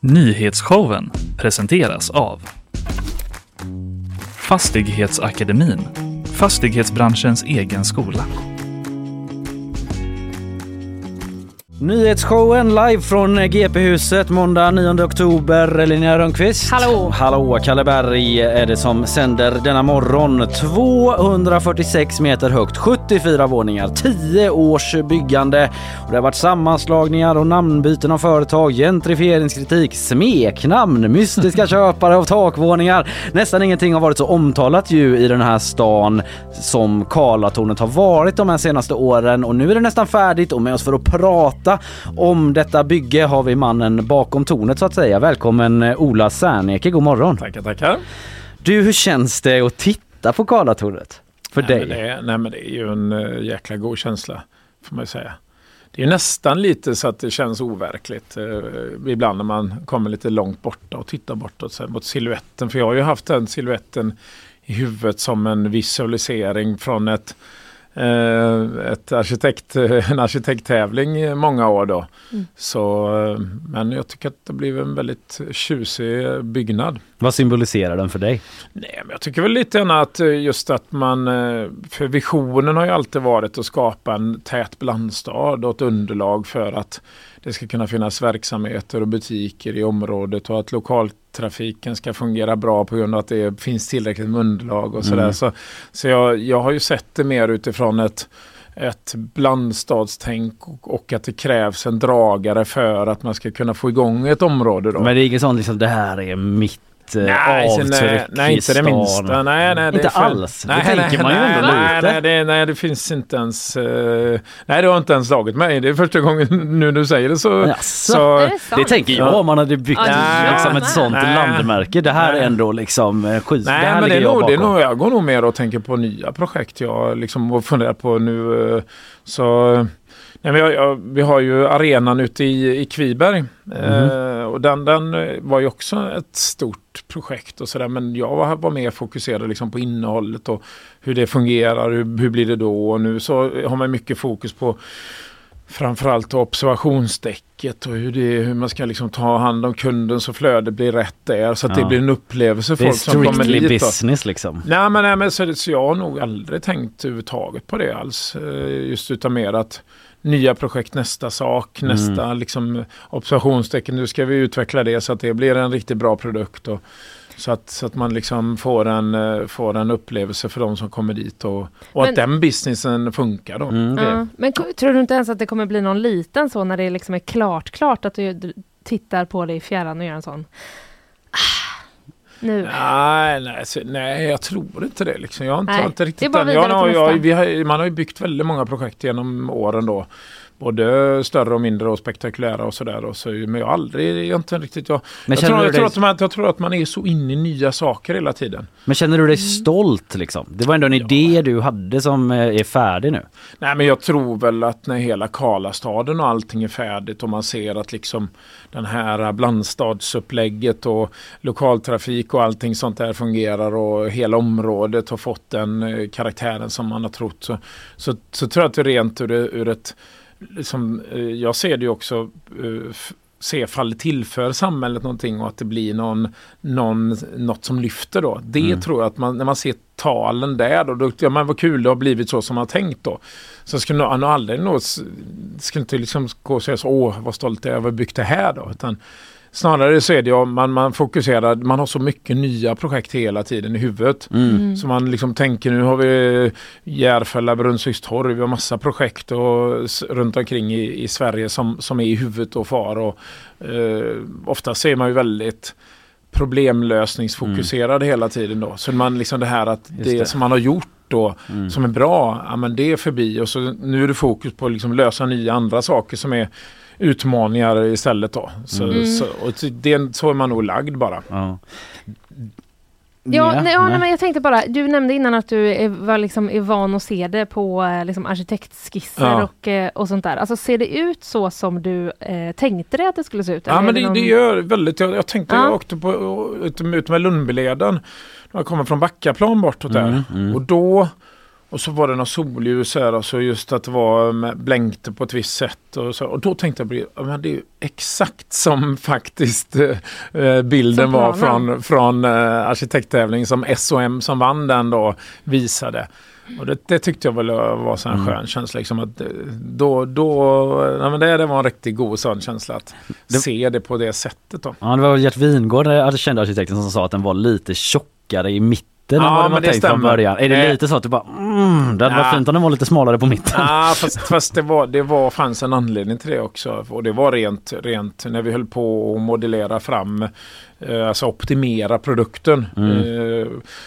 Nyhetsshowen presenteras av Fastighetsakademin, fastighetsbranschens egen skola. Nyhetsshowen live från GP-huset måndag 9 oktober. Linnea Rönnqvist. Hallå. Hallå, Kalle Berg är det som sänder denna morgon. 246 meter högt, 74 våningar, 10 års byggande. Och det har varit sammanslagningar och namnbyten av företag, gentrifieringskritik, smeknamn, mystiska <laughs> köpare av takvåningar. Nästan ingenting har varit så omtalat ju i den här stan som Karlatornet har varit de här senaste åren och nu är det nästan färdigt och med oss för att prata om detta bygge har vi mannen bakom tornet så att säga. Välkommen eh, Ola Serneke, god morgon. Tackar, tackar. Du, hur känns det att titta på Karlatornet? För nej, dig? Men det är, nej men det är ju en uh, jäkla god känsla, får man ju säga. Det är nästan lite så att det känns overkligt uh, ibland när man kommer lite långt borta och tittar bortåt så här, mot siluetten. För jag har ju haft den siluetten i huvudet som en visualisering från ett eh, ett arkitekt, <laughs> en arkitekttävling i många år då. Mm. Så, eh, men jag tycker att det blev en väldigt tjusig byggnad. Vad symboliserar den för dig? Nej, men jag tycker väl lite grann att eh, just att man, eh, för visionen har ju alltid varit att skapa en tät blandstad och ett underlag för att det ska kunna finnas verksamheter och butiker i området och att lokaltrafiken ska fungera bra på grund av att det finns tillräckligt med underlag och sådär. Mm. Så, så jag, jag har ju sett det mer utifrån ett ett blandstadstänk och, och att det krävs en dragare för att man ska kunna få igång ett område. Då. Men det är inget sånt liksom det här är mitt eh, Nej, avtryck nej, nej, inte det minsta. Nej, nej, det Inte alls. Nej, det nej, tänker man ju nej, ändå nej, lite. Nej, det, nej, det finns inte ens... eh, nej, det har inte ens slagit mig. Det är första gången <laughs> nu du säger det så... Jaså? så Är det? Det tänker jag om man hade byggt Ja, liksom ett sånt Nej. landmärke. Det här är Nej. ändå liksom eh, skit. Nej, det här men det är, nog, det är nog, jag går nog mer och tänker på nya projekt jag liksom och funderar på nu. Så, men jag, jag, vi har ju arenan ute i, i Kviberg. Eh, och den, den eh, var ju också ett stort projekt och sådär. Men jag var, var mer fokuserad liksom på innehållet och hur det fungerar. Hur, hur blir det då? Och nu så har man mycket fokus på framförallt observationsdäcket och hur, det, hur man ska liksom ta hand om kunden så flödet blir rätt där. Så att Ja. det blir en upplevelse för Det är folk som kommer dit. Då. business liksom. Nej men, nej, men så, så jag har nog aldrig tänkt överhuvudtaget på det alls. Eh, Just utan mer att nya projekt, nästa sak, Mm. nästa liksom, observationstecken. Nu ska vi utveckla det så att det blir en riktigt bra produkt. Och, så, att, så att man liksom får en, eh, får en upplevelse för de som kommer dit och, och Men- att den businessen funkar då. Mm. Ja. Men tror du inte ens att det kommer bli någon liten så när det liksom är klart, klart att du tittar på det i fjärran och gör en sån nu. Nej, nej, nej, jag tror inte det. Liksom. Jag har inte, Nej, inte det är riktigt bara den. Jag, jag, vi har, man har ju byggt väldigt många projekt genom åren då. Både större och mindre och spektakulära och sådär. Så, men jag har aldrig, inte riktigt... Jag, jag, tror, jag, tror dig, att man, jag tror att man är så inne i nya saker hela tiden. men känner du dig stolt liksom? Det var ändå en Ja. idé du hade som eh, är färdig nu. Nej men jag tror väl att när hela Karlastaden och allting är färdigt och man ser att liksom den här blandstadsupplägget och lokaltrafik och allting sånt där fungerar och hela området har fått den eh, karaktären som man har trott så, så, så tror jag att det rent ur, ur ett liksom, jag ser det ju också eh, se fall det tillför samhället någonting och att det blir någon, någon, något som lyfter då. Det Mm. tror jag att man, när man ser talen där då, då ja, men vad kul det har blivit så som man har tänkt då. Så skulle nog aldrig nå, skulle inte liksom gå och säga så, åh vad stolt jag är över att byggt det här då. Utan snarare så är det ju, man, man fokuserar, man har så mycket nya projekt hela tiden i huvudet. Mm. Så man liksom tänker nu har vi Järfälla, Brunnsvikstorg, vi har massa projekt och, runt omkring i, i Sverige som, som är i huvudet och far. Och, eh, ofta ser man ju väldigt problemlösningsfokuserad hela tiden då. Så man liksom det här att Just det, det. som man har gjort då Mm. som är bra, ja men det är förbi och så nu är det fokus på att liksom lösa nya andra saker som är utmaningar istället då. Så, Mm. så, och det, så är man nog lagd bara. Ja. Ja, nej, ja, nej. men jag tänkte bara, du nämnde innan att du är, var liksom, är van att se det på eh, liksom, arkitektskisser Ja. och, eh, och sånt där. Alltså ser det ut så som du eh, tänkte dig att det skulle se ut? Ja men det, någon- det gör väldigt, jag, jag tänkte Ja. jag åkte på, ut, ut med Lundbyleden. När jag kommer från Backaplan bortåt där. Mm, mm. Och då och så var det något solljus här och så just att det var med, blänkte på ett visst sätt. Och, så, och då tänkte jag, på det, men det är ju exakt som <laughs> faktiskt eh, bilden Som var från, från eh, arkitekttävlingen som SOM som vann den då visade. Och det, det tyckte jag väl var så en Mm. skön känsla. Liksom att eh, då, då, ja, men det, det var en riktigt god sån känsla att Det- se det på det sättet. Då. Ja, det var Gert Wingård, den kända arkitekten, som sa att den var lite tjockare i mitten än Ja, vad det var tänkt från stämmer. början. Är det Eh. lite så att du bara mm, det hade varit Ja. fint om den var lite smalare på mitten? Ja, fast, fast det, var, det var, fanns en anledning till det också. Och det var rent, rent när vi höll på att modellera fram, alltså optimera produkten. Mm. Eh,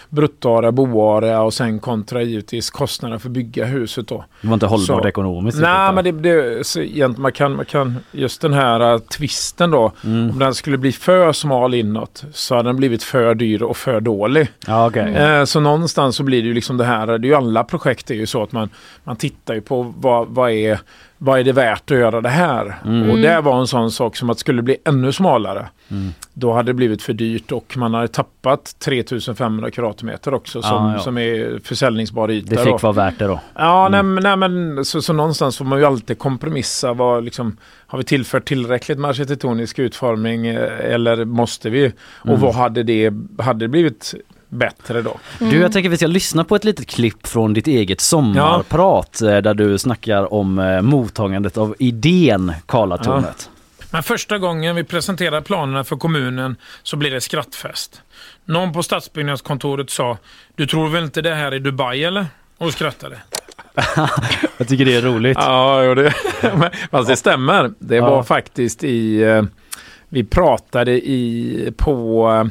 bruttoarea, boarea och sen kontra givetvis kostnaderna för att bygga huset då. Det var inte hållbart Så. ekonomiskt. Nej, men det, det, så egentligen man, kan, man kan, just den här uh, twisten då, mm. om den skulle bli för smal inåt så hade den blivit för dyr och för dålig. Ja. Eh, så någonstans så blir det ju liksom det här, det är ju alla projekt är ju så att man, man tittar ju på vad, vad, är, vad är det värt att göra det här? Mm. Och det var en sån sak som att skulle det bli ännu smalare, Mm. då hade det blivit för dyrt och man hade tappat 3500 kvadratmeter också som, Ah, ja. som är försäljningsbar yta. Det då. fick vara värt det då. Ja, nej, men- nej, men så, så någonstans får man ju alltid kompromissa. Vad, liksom, har vi tillfört tillräckligt med arkitektonisk utformning eh, eller måste vi? Och Mm. vad hade det, hade det blivit bättre då? Du, jag tänker vi ska lyssna på ett litet klipp från ditt eget sommarprat eh, där du snackar om eh, mottagandet av idén Karlatornet. Men första gången vi presenterade planerna för kommunen så blev det skrattfest. Någon på stadsbyggnadskontoret sa Du tror väl inte det här är Dubai eller? Och skrattade. <laughs> Jag tycker det är roligt. Ja, jo, det, <laughs> men, fast det stämmer. Det Ja. var faktiskt i... eh, Vi pratade i på...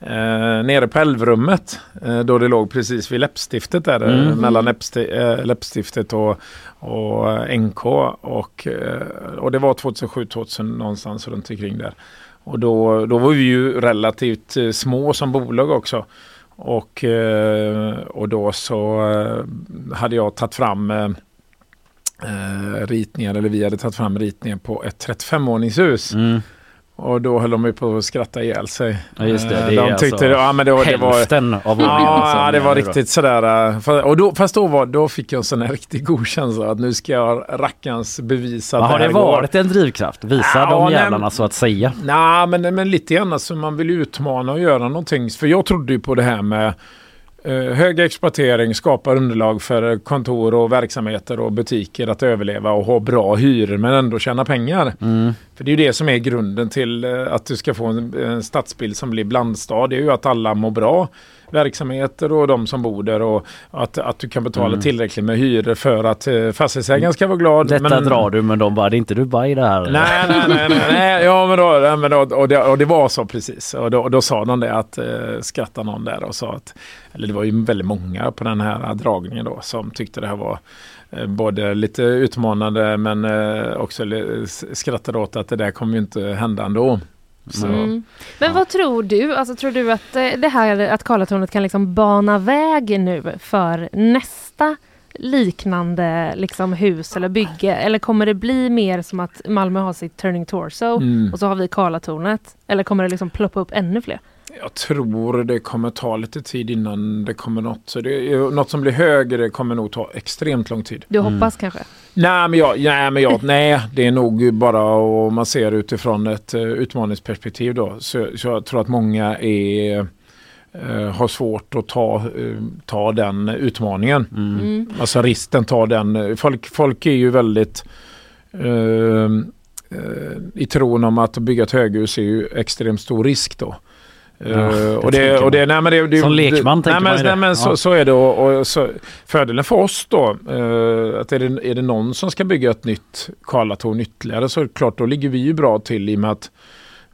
Eh, nere på Älvrummet eh, då det låg precis vid läppstiftet där eh, Mm. mellan läppsti- eh, läppstiftet och, och eh, NK och, eh, och det var 2007-2000 någonstans runt omkring där. Och då, då var vi ju relativt små som bolag också. Och, och då så hade jag tagit fram ritningar, eller vi hade tagit fram ritningar på ett 35-våningshus. Mm. Och då höll de ju på att skratta ihjäl sig. Ja, just det. Eh, Det de tyckte alltså ja, men det, var- det var, Hälften av. Ja, det var då. riktigt sådär. eh, Och då, fast då, var, då fick jag en sån här riktigt god känsla att nu ska jag rackarns bevisa att Ja, har här det går. varit en drivkraft? Visa Ja, de jävlarna så att säga. Nej, men, men lite grann. Alltså, man vill utmana och göra någonting. För jag trodde ju på det här med hög exploatering, skapa underlag för kontor och verksamheter och butiker att överleva och ha bra hyror men ändå tjäna pengar. Mm. För det är ju det som är grunden till eh, att du ska få en, en stadsbild som blir blandstad. Det är ju att alla mår bra. Verksamheter och de som bor där och att, att du kan betala Mm. tillräckligt med hyror för att eh, fastighetsägaren ska vara glad. Detta men- drar du men de bara, det är inte Dubai det här. Nej, nej, nej, nej, nej. Ja, men då, nej, men då, och, det, och det var så precis. Och då, och då sa de det att, eh, skrattade någon där och sa att, eller det var ju väldigt många på den här dragningen då som tyckte det här var eh, både lite utmanande men eh, också skrattade åt att det där kommer ju inte hända ändå. Så, Mm. Men vad tror du? Alltså, tror du att eh, det här att Karlatornet kan liksom bana väg nu för nästa liknande liksom, hus eller bygge? Eller kommer det bli mer som att Malmö har sitt Turning Torso Mm. och så har vi Karlatornet? Eller kommer det liksom ploppa upp ännu fler? Jag tror det kommer ta lite tid innan det kommer något. Så det något som blir högre kommer nog ta extremt lång tid. Du Mm. hoppas kanske? Nej, men jag, nej, men jag, nej, det är nog bara om man ser utifrån ett uh, utmaningsperspektiv då. Så, så jag tror att många är, eh, har svårt att ta, eh, ta den utmaningen. Mm. Mm. Alltså risken tar den. Folk, folk är ju väldigt i tron om att bygga ett höghus är ju extremt stor risk då. Ja, Eh, det och det, och det, nej, men det, det, Som lekman tänker nej, man ju nej, det. men så, så är det. Och, och så, fördelen för oss då, eh, att är det, är det någon som ska bygga ett nytt Karlatorn ytterligare så är det klart då ligger vi ju bra till i och med att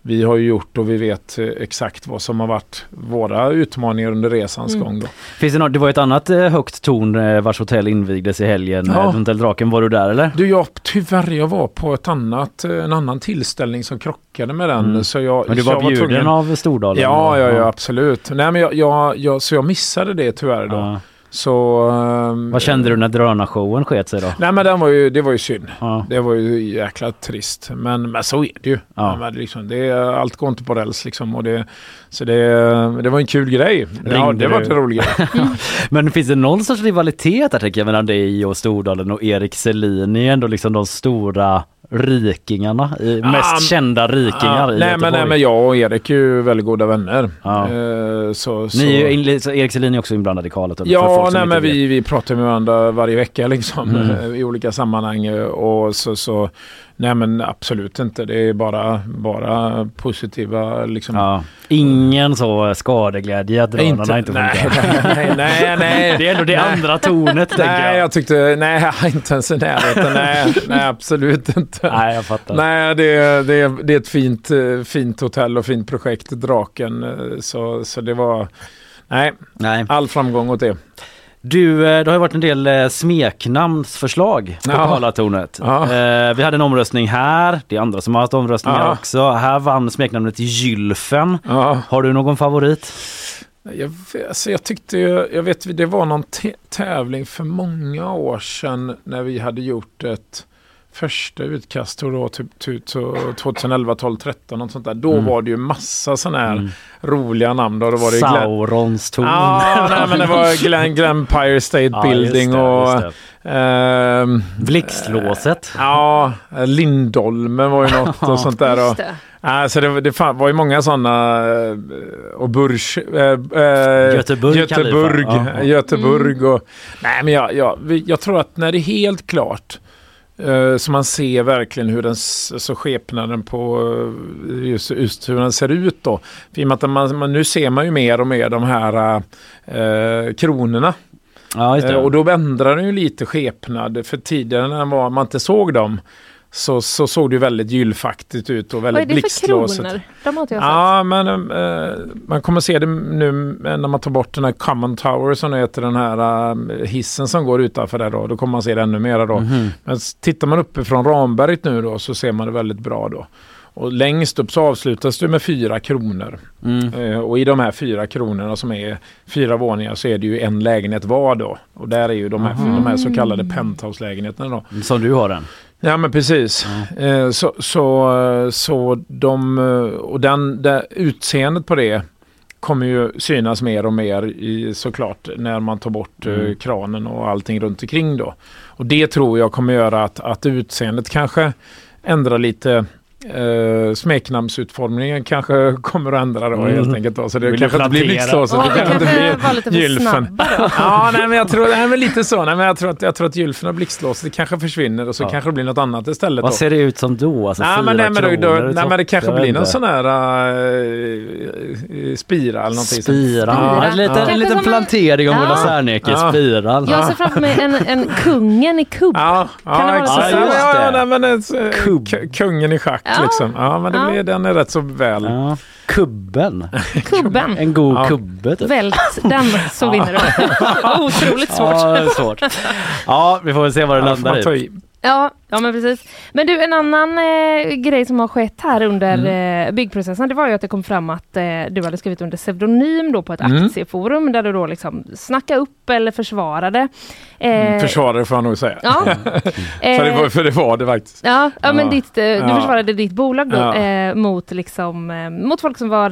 vi har ju gjort och vi vet eh, exakt vad som har varit våra utmaningar under resans Mm. gång. Då. Finns det något, det var ett annat eh, högt torn eh, vars hotell invigdes i helgen, Ja. Hotell Draken. Var du där eller? Du, jag, tyvärr, jag var på ett annat, en annan tillställning som krockade med den. Mm. Så jag, Men du var jag bjuden tvungen- av Stordalen? Ja, ja, ja, absolut. Nej, men jag, jag, jag, så jag missade det tyvärr då. Ja. Så, ehm, Vad kände du när drönarshowen sket sig då? Nej, men den var ju, det var ju synd. Ja. Det var ju jäkla trist. Men, men så är det ju. Ja. Men liksom, det, är- allt går inte på räls liksom. Och det, så det, det var en kul grej. Ja, Ringde det var du? en rolig grej. <laughs> Men finns det någon sorts rivalitet där tänker jag mellan dig och Stordalen och Erik Selin? Är ändå liksom de stora rikingarna, mest kända rikingar Ja, i nej, Göteborg. men, nej, men jag och Erik är ju väldigt goda vänner. Ja. Eh, så, så. Ni är så Erik Selin är också inblandad i Karlatornet. för Ja, nej, inte men vi, vi pratar med varandra varje vecka liksom, Mm. <laughs> i olika sammanhang. Och så, så, nej men absolut inte. Det är bara, bara positiva liksom. Ja. Ingen så skadeglädje att drönarna inte, nej, funkar. nej, nej, <laughs> nej. Det är ändå det Nej. andra tornet Nej, jag. jag tyckte, nej, inte ens i närheten. Nej, nej, absolut inte. Nej, jag fattar. Nej, det, det, det är ett fint, fint hotell och fint projekt, Draken. Så, så det var, nej, Nej. all framgång åt det. Du, eh, det har ju varit en del eh, smeknamnsförslag på Ja. Karlatornet. Ja. Eh, Vi hade en omröstning här, det är andra som har haft omröstningar Ja. också. Här vann smeknamnet Gylfen. Ja. Har du någon favorit? Jag, alltså jag tyckte ju, jag vet det var någon tävling för många år sedan när vi hade gjort ett första utkast då, typ, typ 2011, 12, 13 något sånt där. Då mm. var det ju massa sådana här mm. roliga namn. Då, då var det Saurons torn. Ja, nej, men det var <laughs> Glen, Glenpire State ja, Building det, och Eh, Blixtlåset. Ja, Lindholmen var ju något och <laughs> sånt där. Och, Alltså det, det var ju många sådana eh, och Bursch, äh, äh, Göteborg, Göteborg. Göteborg mm. och nej men jag, jag, jag tror att när det är helt klart så man ser verkligen hur den, alltså skepnaden på just, just hur den ser ut då. För att man, man, nu ser man ju mer och mer de här uh, kronorna. Ja, uh, och då ändrar den ju lite skepnad. För tidigare när man inte såg dem så, så såg det väldigt gyllfaktigt ut och väldigt blixtlåset. Vad är det för kronor? De har inte jag sett. Ja, men äh, man kommer se det nu när man tar bort den här Common Tower som heter den här äh, hissen som går utanför där då. Då kommer man se det ännu mer då. Mm -hmm. Men tittar man uppe från Ramberget nu då så ser man det väldigt bra då. Och längst upp så avslutas det med fyra kronor. Mm. Eh, och i de här fyra kronorna som är fyra våningar så är det ju en lägenhet var då. Och där är ju de här, de här så kallade penthouse-lägenheterna då. Som du har den? Ja men precis. Mm. Eh, så, så, så de, och den, det, utseendet på det kommer ju synas mer och mer i, såklart när man tar bort eh, mm. kranen och allting runt omkring då. Och det tror jag kommer göra att, att utseendet kanske ändrar lite Uh, smeknamnsutformningen kanske kommer att ändra då mm. helt enkelt. Då. Så det Vill kanske inte blir blixtlåset. Oh, det kanske inte blir gylfen. <laughs> ja, nej, men jag tror, nej, men lite så. Nej, men jag tror att, jag tror att gylfen och blixtlåset kanske försvinner och så ja. kanske det blir något annat istället. Vad då. ser det ut som då? Alltså, nej, men, nej, men, då, då, nej, men det kanske blir någon sån här uh, spira eller någonting. Spira, ja. en liten, ja. en liten plantering om Ulla Serneke, ja. spiral. Jag ser framför mig en, en kungen i kubb. Ja, ja, kan det vara så? Ja, nej, men, uh, kungen i schack ja. liksom. Ja, men det ja. blir, den är rätt så väl. Ja. Kubben. Kubben. En god ja. kubbe. Typ. Vält den så vinner du. <laughs> Otroligt svårt. Ja, svårt. <laughs> Ja, vi får väl se vad det landar i. Ja, ja men precis. Men du, en annan eh, grej som har skett här under mm. eh, byggprocessen, det var ju att det kom fram att eh, du hade skrivit under pseudonym då på ett mm. aktieforum där du då liksom snackade upp eller försvarade. Mm, försvarade får jag nog säga. Ja. <laughs> för, det var, för det var det faktiskt. Ja, ja men ditt, eh, du försvarade ditt bolag då ja. Eh, mot, liksom, eh, mot folk som var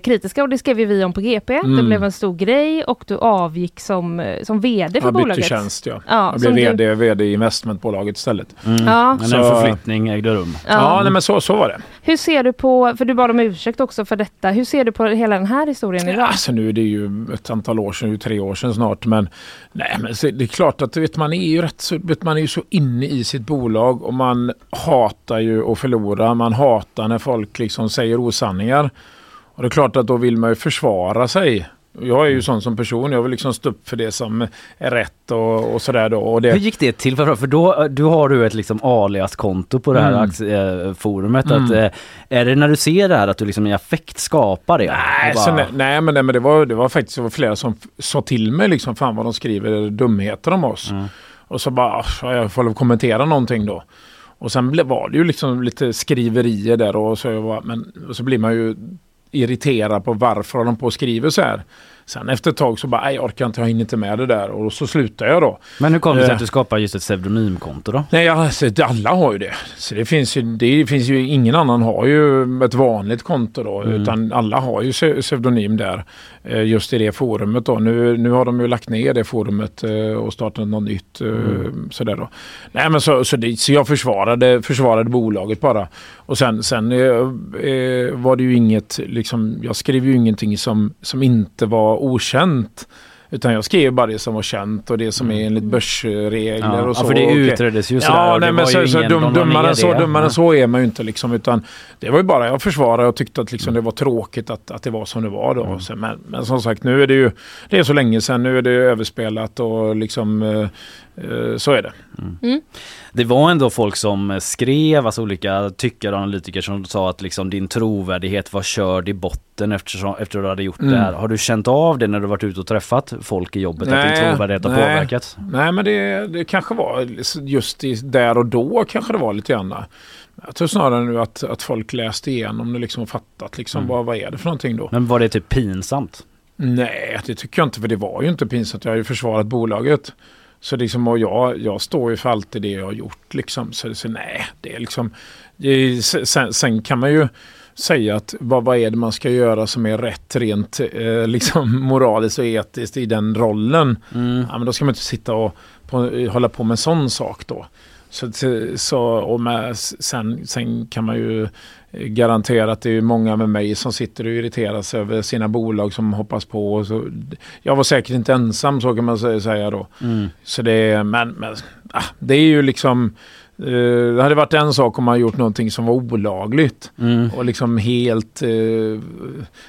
kritiska och det skrev vi om på GP. Det mm. blev en stor grej och du avgick som, som VD för jag bolaget. Jag bytte tjänst ja. ja jag blev VD, du... VD i investmentbolaget istället. Mm. Ja. Men en förflyttning ägde rum. Ja, ja nej, men så, så var det. Hur ser du på, för du bad om ursäkt också för detta, hur ser du på hela den här historien idag? Ja, alltså nu är det ju ett antal år sedan, tre år sedan snart, men, nej, men det är klart att vet, man är ju rätt så, vet, man är ju så inne i sitt bolag och man hatar ju att förlora, man hatar när folk liksom säger osanningar. Och det är klart att då vill man ju försvara sig. Jag är ju sån som person, jag vill liksom stå upp för det som är rätt och, och sådär då. Och det... Hur gick det till? För, då, då har du ett liksom alias-konto på det här mm. aktieforumet. Mm. Att, eh, är det när du ser det här att du liksom i affekt skapar det? Nej, bara... nej, nej, men, nej, men det, var, det var faktiskt det var flera som sa till mig liksom, fan vad de skriver dumheter om oss. Mm. Och så bara, jag får kommentera någonting då. Och sen var det ju liksom lite skriverier där och så, jag var, men, och så blir man ju irriterad på varför de på och skriver så här. Sen efter ett tag så bara, nej jag orkar inte, jag hinner inte med det där och så slutar jag då. Men hur kom det sig att du skapade just ett pseudonymkonto då? Nej, alltså, alla har ju det. Så det finns ju, det finns ju, ingen annan har ju ett vanligt konto då, mm. utan alla har ju pseudonym där. Uh, just i det forumet då. Nu, nu har de ju lagt ner det forumet uh, och startat något nytt. Mm. Sådär då. Nej men så, så, det, så jag försvarade, försvarade bolaget bara. Och sen, sen var det ju inget, liksom, jag skrev ju ingenting som, som inte var okänt. Utan jag skrev bara det som var känt och det som är mm. enligt börsregler ja, och så. Ja, för det utreddes ju sådär. Ja, nej, men så, så dum, dummare, så, dummare så är man ju inte liksom. Utan det var ju bara jag försvarade och tyckte att liksom, det var tråkigt att, att det var som det var då. Mm. Men, men, som sagt, nu är det ju det är så länge sedan. Nu är det överspelat och liksom eh så är det. Mm. Mm. Det var ändå folk som skrev, alltså olika tyckare och analytiker som sa att liksom din trovärdighet var körd i botten eftersom, efter att du hade gjort mm. det här. Har du känt av det när du varit ute och träffat folk i jobbet nej, att din trovärdighet har nej, påverkats? Nej men det, det kanske var just i, där och då kanske det var lite grann. Jag tror snarare nu att, att folk läste igenom det liksom och fattat liksom mm. vad, vad är det för någonting då. Men var det typ pinsamt? Nej, det tycker jag inte för det var ju inte pinsamt. Jag har ju försvarat bolaget. Så liksom, och jag, jag står ju för allt det jag har gjort liksom. Så, så nej, det är liksom... Sen, sen kan man ju säga att vad, vad är det man ska göra som är rätt rent eh, liksom <laughs> moraliskt och etiskt i den rollen. Mm. Ja, men då ska man inte sitta och på, hålla på med en sån sak då. Så, så, och med, sen, sen kan man ju garantera att det är många med mig som sitter och irriterar sig över sina bolag som hoppas på. Och så, jag var säkert inte ensam så kan man säga då. Mm. Så det, men, men ah, det är ju liksom Uh, det hade varit en sak om man gjort någonting som var olagligt. Mm. Och liksom helt... Uh,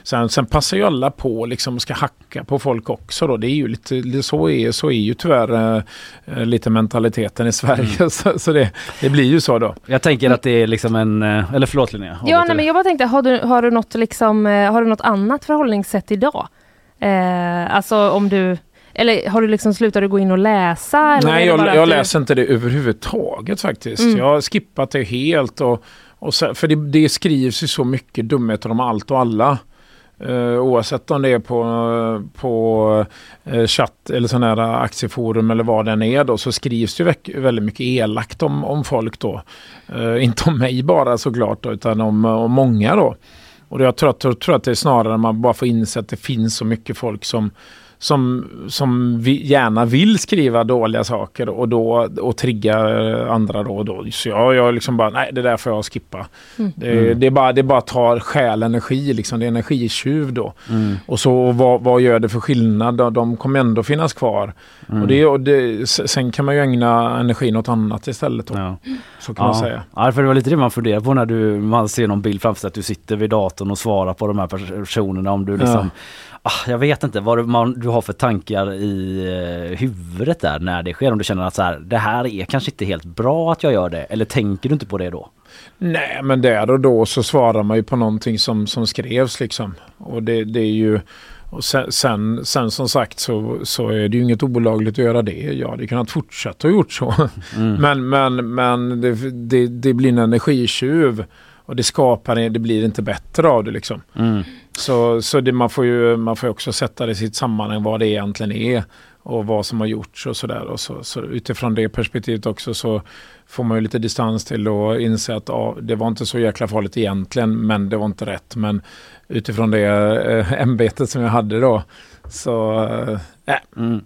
sen, sen passar ju alla på liksom ska hacka på folk också då. Det är ju lite, så är, så är ju tyvärr uh, lite mentaliteten i Sverige. Mm. <laughs> så, så det, det, blir ju så då. Jag tänker att det är liksom en... Eller förlåt Linnea. Ja, nej, men jag bara tänkte, har du, har du, något, liksom, har du något annat förhållningssätt idag? Alltså om du eller har du liksom slutat gå in och läsa? Nej, jag, jag du... läser inte det överhuvudtaget faktiskt. Mm. Jag har skippat det helt. Och, och så, för det, det skrivs ju så mycket dumheter om allt och alla. Uh, oavsett om det är på, på uh, chatt eller sån här aktieforum eller vad den är då så skrivs det väldigt mycket elakt om, om folk då. Uh, inte om mig bara såklart då, utan om, om många då. Och jag tror, jag tror att det är snarare man bara får inse att det finns så mycket folk som som, som vi gärna vill skriva dåliga saker och, då, och trigga andra då och då. Så jag, jag liksom bara, nej det där får jag skippa. Mm. Det, det, är bara, det bara tar själ energi, liksom. det är energitjuv då. Mm. Och så vad, vad gör det för skillnad? De kommer ändå finnas kvar. Mm. Och det, och det, sen kan man ju ägna energin åt annat istället. Då. Ja. Så kan ja. man säga. Ja, för det var lite det man funderar på när du, man ser någon bild framför sig att du sitter vid datorn och svarar på de här personerna. Om du liksom ja jag vet inte vad man, du har för tankar i eh, huvudet där när det sker. Om du känner att så här, det här är kanske inte helt bra att jag gör det. Eller tänker du inte på det då? Nej men där och då så svarar man ju på någonting som, som skrevs liksom. Och det, det är ju och sen, sen, sen, som sagt så, så är det ju inget olagligt att göra det. Jag hade kunnat fortsätta och gjort så. Mm. <laughs> Men, men, men det, det, det blir en energitjuv. Och det skapar, det blir inte bättre av det liksom. Mm. Så, så det, man, får ju, man får också sätta det i sitt sammanhang vad det egentligen är och vad som har gjorts och sådär. Och så, så utifrån det perspektivet också så får man ju lite distans till att inse att ja, det var inte så jäkla farligt egentligen men det var inte rätt. Men utifrån det äh, <laughs> ämbetet som jag hade då så äh, mm.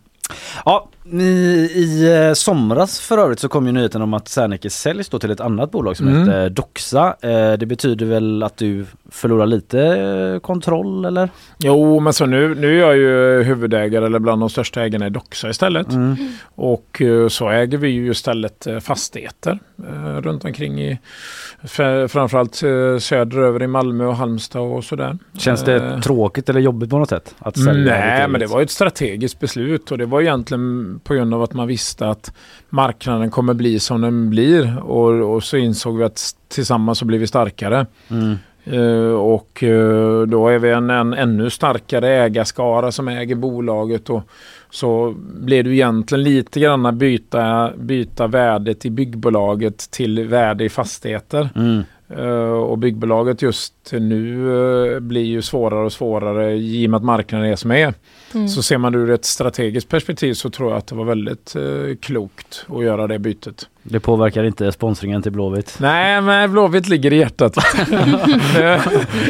Ja, i, eh, somras för övrigt så kom ju nyheten om att Serneke säljs då till ett annat bolag som mm. heter Doxa. Eh, det betyder väl att du förlorar lite eh, kontroll eller? Jo, men så nu, nu är jag ju huvudägare eller bland de största ägarna i Doxa istället. Mm. Och så äger vi ju istället fastigheter runt omkring i framförallt söderöver i Malmö och Halmstad och sådär. Känns det tråkigt eller jobbigt på något sätt? Att sälja Nej, men det var ett strategiskt beslut och det var egentligen på grund av att man visste att marknaden kommer bli som den blir. Och, och så insåg vi att tillsammans så blir vi starkare. Mm. Uh, och uh, då är vi en, en ännu starkare ägarskara som äger bolaget. Och så blir det egentligen lite grann byta, byta värdet i byggbolaget till värde i fastigheter. Mm. Uh, och byggbolaget just nu blir ju svårare och svårare i och med att marknaden är som är. Mm. Så ser man det ur ett strategiskt perspektiv så tror jag att det var väldigt eh, klokt att göra det bytet. Det påverkar inte sponsringen till Blåvitt? Nej, men Blåvitt ligger i hjärtat. <laughs>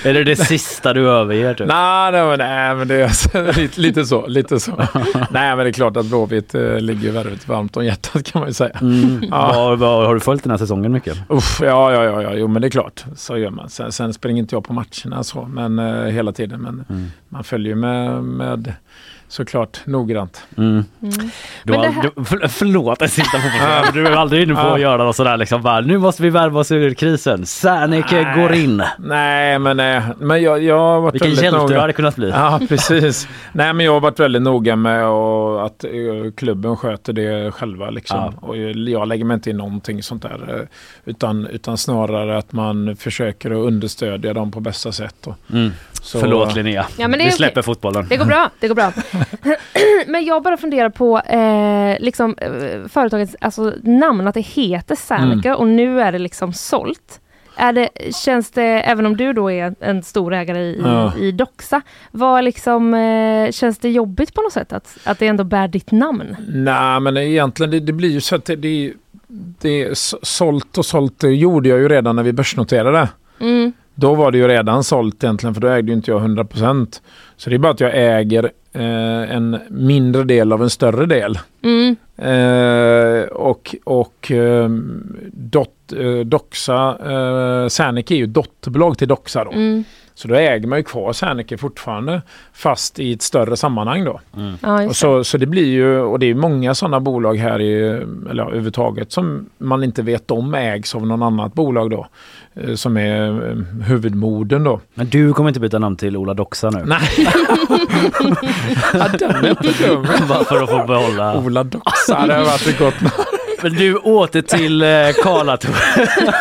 är det det sista du överger? Typ? Nej, nej, nej, men det är <laughs> lite, lite så. Lite så. <laughs> nej, men det är klart att Blåvitt eh, ligger väldigt varmt om hjärtat kan man ju säga. Mm. Ja. Var, har du följt den här säsongen mycket? Uff, ja, ja, ja, ja, jo, men det är klart. Så gör man. Sen, sen springer inte jag på matcherna så, men eh, hela tiden. Men mm. man följer med, med såklart noggrant. Mm. Mm. Du har, här... du, för, förlåt jag sitter på <laughs> Du är aldrig inne på att göra något sådär liksom bara, nu måste vi värva oss ur krisen. Serneke går in. Nej men nej, men jag, jag har varit Vilken hjälte noga. du hade kunnat bli. <laughs> Ja precis. nej men jag har varit väldigt noga med och att uh, klubben sköter det själva liksom. Ja. Och jag lägger mig inte i någonting sånt där. Uh, utan, utan snarare att man försöker att understödja dem på bästa sätt. Och, mm. Så... Förlåt Linnea, ja, vi släpper okej. fotbollen. Det går bra, det går bra. <laughs> <laughs> men jag bara funderar på eh, liksom, eh, företagets alltså, namn, att det heter Serneke mm. och nu är det liksom sålt. är det, känns det, även om du då är en stor ägare i, Ja. i Doxa, vad liksom, eh, känns det jobbigt på något sätt att, att det ändå bär ditt namn? Nej men egentligen det, det blir ju så att det, det, det sålt och sålt det gjorde jag ju redan när vi börsnoterade. Mm. Då var det ju redan sålt egentligen för då ägde ju inte jag 100%. Så det är bara att jag äger eh, en mindre del av en större del. Mm. Eh, och och eh, dot, eh, Doxa, eh, Serneke är ju dotterbolag till Doxa då. Mm. Så då äger man ju kvar Serneke fortfarande fast i ett större sammanhang då. Ja, Och så, så det blir ju, och det är många sådana bolag här i, eller ja, överhuvudtaget som man inte vet om ägs av någon annat bolag då. eh, Som är eh, huvudmoden då. Men du kommer inte byta namn till Ola Doxa nu? Nej. <laughs> ja, den är inte dum. Bara för att få behålla. Ola Doxa, det har varit ett gott namn. Men du åter till eh. <laughs> Ja,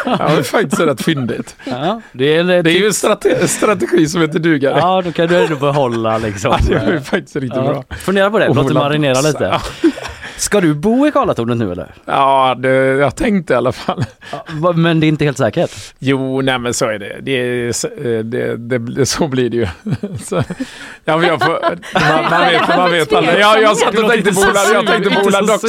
det är faktiskt rätt fyndigt. Ja, det är en eh, Det är ju en strate strategi som heter dugare. Ja, då kan du ändå behålla liksom. Ja, det var ju faktiskt riktigt bra. Ja. Fundera på det, låt det marinera lite. Ja. Ska du bo i Karlatornet nu eller? Ja, det, jag tänkte i alla fall. Ja, Men det är inte helt säkert. Jo, nej men så är det. Det, är, eh, det, det, det så blir det ju. <laughs> Så, ja, men jag får, man, man vet, man vet aldrig. Jag, jag satt och tänkte på Ola, jag tänkte på Ola Doxa.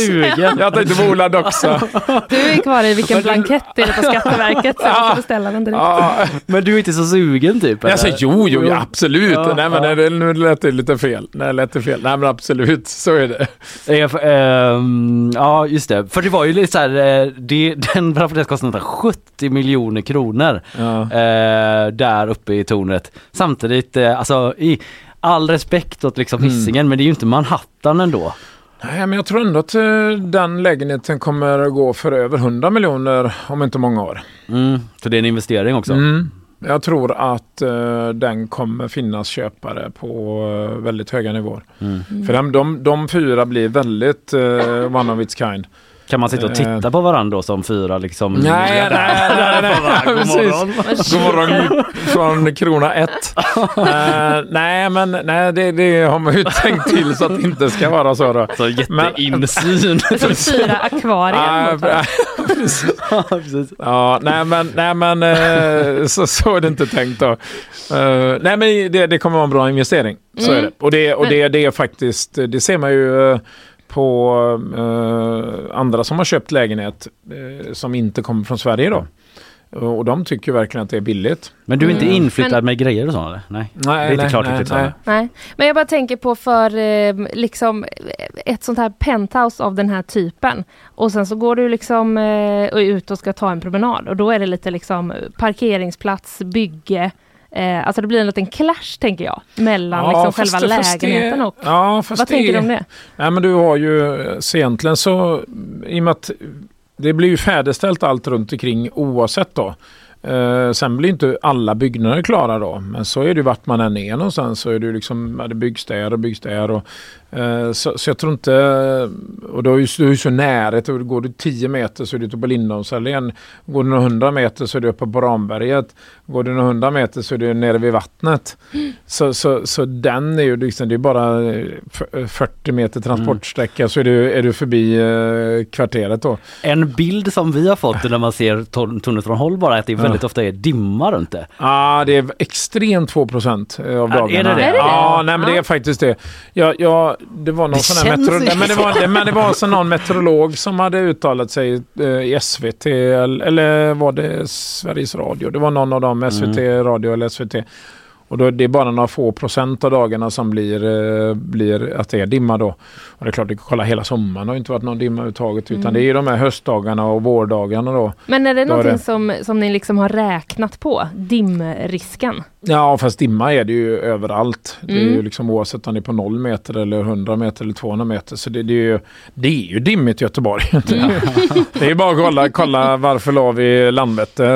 Jag tänkte på Ola <laughs> Doxa. Du är kvar i vilken blankett är det på Skatteverket sen Ja. så beställa den direkt. Ja, Men du är inte så sugen typ? eller? alltså, jo, jo, ja, absolut. Ja, nej, men ja. det, nu lät det lite fel. Nej, lät det fel. Nej, men absolut, så är det. Eh, ehm, ja just det, för det var ju lite så här, eh, det, <laughs> den rapporterades kosta nästan 70 miljoner kronor Ja. eh, där uppe i tornet. Samtidigt, eh, alltså i all respekt åt liksom Mm. Hisingen men det är ju inte Manhattan ändå. Nej, men jag tror ändå att den lägenheten kommer gå för över 100 miljoner om inte många år. Mm, så det är en investering också. Mm. Jag tror att eh, den kommer finnas köpare på eh, väldigt höga nivåer. Mm. För de, de, de fyra blir väldigt uh, one of its kind. Kan man sitta och titta Eh. på varandra då som fyra liksom? Nej, nej, nej, nej. God <laughs> <laughs> Precis. morgon. God morgon från krona ett. <laughs> Eh, nej, men nej, det, det har man ju tänkt till så att det inte ska vara så. Då. Så jätteinsyn. Är som fyra akvarier. Precis. <laughs> Ja, precis. Ja, nej men, nej, men eh, <laughs> så, så är det inte tänkt då. Eh, nej men det, det kommer vara en bra investering. Så Mm. är det. Och, det, och det, det är faktiskt, det ser man ju eh, på eh, andra som har köpt lägenhet eh, som inte kommer från Sverige då. Och de tycker verkligen att det är billigt. Men du är inte Mm. inflyttad Men- med grejer och så eller? Nej. Nej, det är inte nej, klart nej, riktigt nej. Nej, men jag bara tänker på för eh, liksom ett sånt här penthouse av den här typen. Och sen så går du liksom eh, ut och ska ta en promenad och då är det lite liksom parkeringsplats, bygge. Eh, alltså det blir en liten clash tänker jag mellan liksom fast själva det- fast det- lägenheten och... Ja, Vad det, tänker du om det? Nej men du har ju, så egentligen så, i och med att det blir ju färdigställt allt runt omkring oavsett då. Eh, sen blir inte alla byggnader klara då, men så är det ju vart man än är någonstans så är det ju liksom, ja, det byggs där och byggs där och så, så jag tror inte, och då är ju, du så nära, går du 10 meter så är du ute på Lindholmsallén, går du några 100 meter så är du uppe på Ramberget, går du några 100 meter så är du nere vid vattnet. Så, så, så den är ju liksom, det är bara eh, f- 40 meter transportsträcka så är du, är du förbi eh, kvarteret då. En bild som vi har fått när man ser tor- tornet från håll bara är att det väldigt ofta är dimma runt det. Ja, det är extremt 2 procent av Ja, dagarna. är det det? Ja, nej men det Ja. är faktiskt det. Ja, det var någon Det sån här metro- men det var, det, men det var alltså någon meteorolog som hade uttalat sig eh, i SVT eller, var det Sveriges Radio? Det var någon av dem, SVT Radio eller SVT. Och då, det är bara några få procent av dagarna som blir, eh, blir att det är dimma då. Och det är klart, du kan kolla hela sommaren har inte varit någon dimma överhuvudtaget. Utan Mm. det är ju de här höstdagarna och vårdagarna då. Men är det Då är någonting det. som, som ni liksom har räknat på? Dimrisken? Ja, fast dimma är det ju överallt. Det är Mm. ju liksom oavsett om det är på 0 meter eller 100 meter eller 200 meter. Så det, det, är, ju, det är ju dimmigt i Göteborg. <laughs> Det är, ju- det är bara att kolla, kolla varför la vi Landvetter,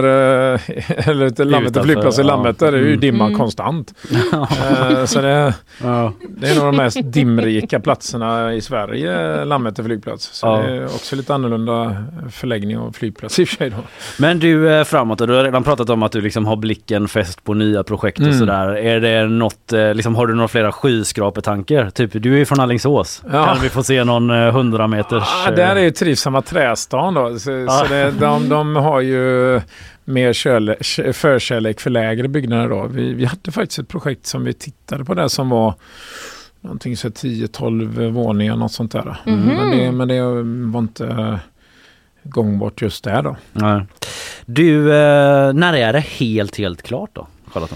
eh, <laughs> eller Landvetter flygplats i ja. Landvetter. Det är ju Mm. dimma Mm. konstant. <laughs> Eh, Så det, Ja. det är nog de mest dimrika platserna i Sverige, Landvetter flygplats. Så Ja. det är också lite annorlunda förläggning av flygplats i och för sig. Då. Men du eh, framåt, och du har redan pratat om att du liksom har blicken fäst på nya projekt projekt och Mm. sådär. Är det något, eh, liksom, har du några flera skyskrapetankar? Typ, du är ju från Alingsås. Ja. Kan vi få se någon eh, 100 meters... Ja, där är ju trivsamma trästan då. Så, Ja. så det, de, de har ju mer förkärlek för lägre byggnader då. Vi, vi hade faktiskt ett projekt som vi tittade på där som var någonting så 10-12 våningar något sånt där. Mhm. Men, det, men det var inte eh, gångbart just där då. Nej. Du, eh, när är det helt, helt klart då? Charlotte?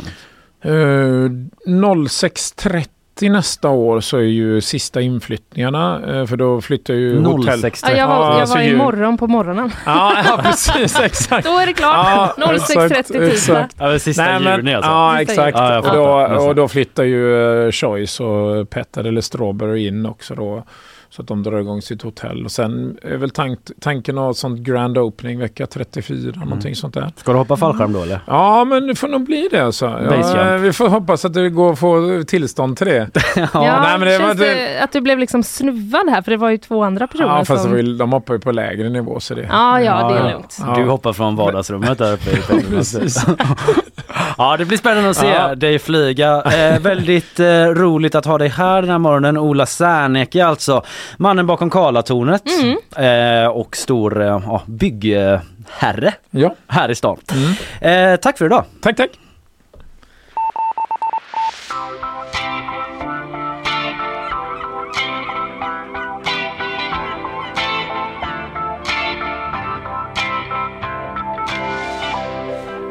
Uh, 06.30 nästa år så är ju sista inflyttningarna eh, för då flyttar ju hotell... 06 Ja, jag var, Ja, jag var ju- imorgon på morgonen. <laughs> Ja, ja precis exakt. Då är det klart. Ja, <laughs> exakt, 06.30 tisdag. Ja, sista Nej, men, juni alltså. Ja, exakt. Ja, och, då, och då flyttar ju uh, Choice och Petter eller Strawberry in också då. Så att de drar igång sitt hotell. Och sen är väl tank, tanken att ha sånt grand opening vecka 34, Mm. någonting sånt där. Ska du hoppa fallskärm då eller? Ja, men det får nog bli det alltså. Ja, vi får hoppas att det går att få tillstånd till det. <laughs> Ja, nej, men det känns det- det att du blev liksom snuvad här för det var ju två andra personer Ja, fast som... ju- de hoppar ju på lägre nivå så det... Ja, ja, det är Ja, lugnt. Ja. Du hoppar från vardagsrummet där uppe i <laughs> Precis. <laughs> Ja det blir spännande att se Ja. dig flyga. Eh, väldigt eh, roligt att ha dig här den här morgonen. Ola Serneke alltså. Mannen bakom Karlatornet Mm. eh, och stor eh, byggherre Ja, här i stan. Mm. Eh, tack för idag. tack tack.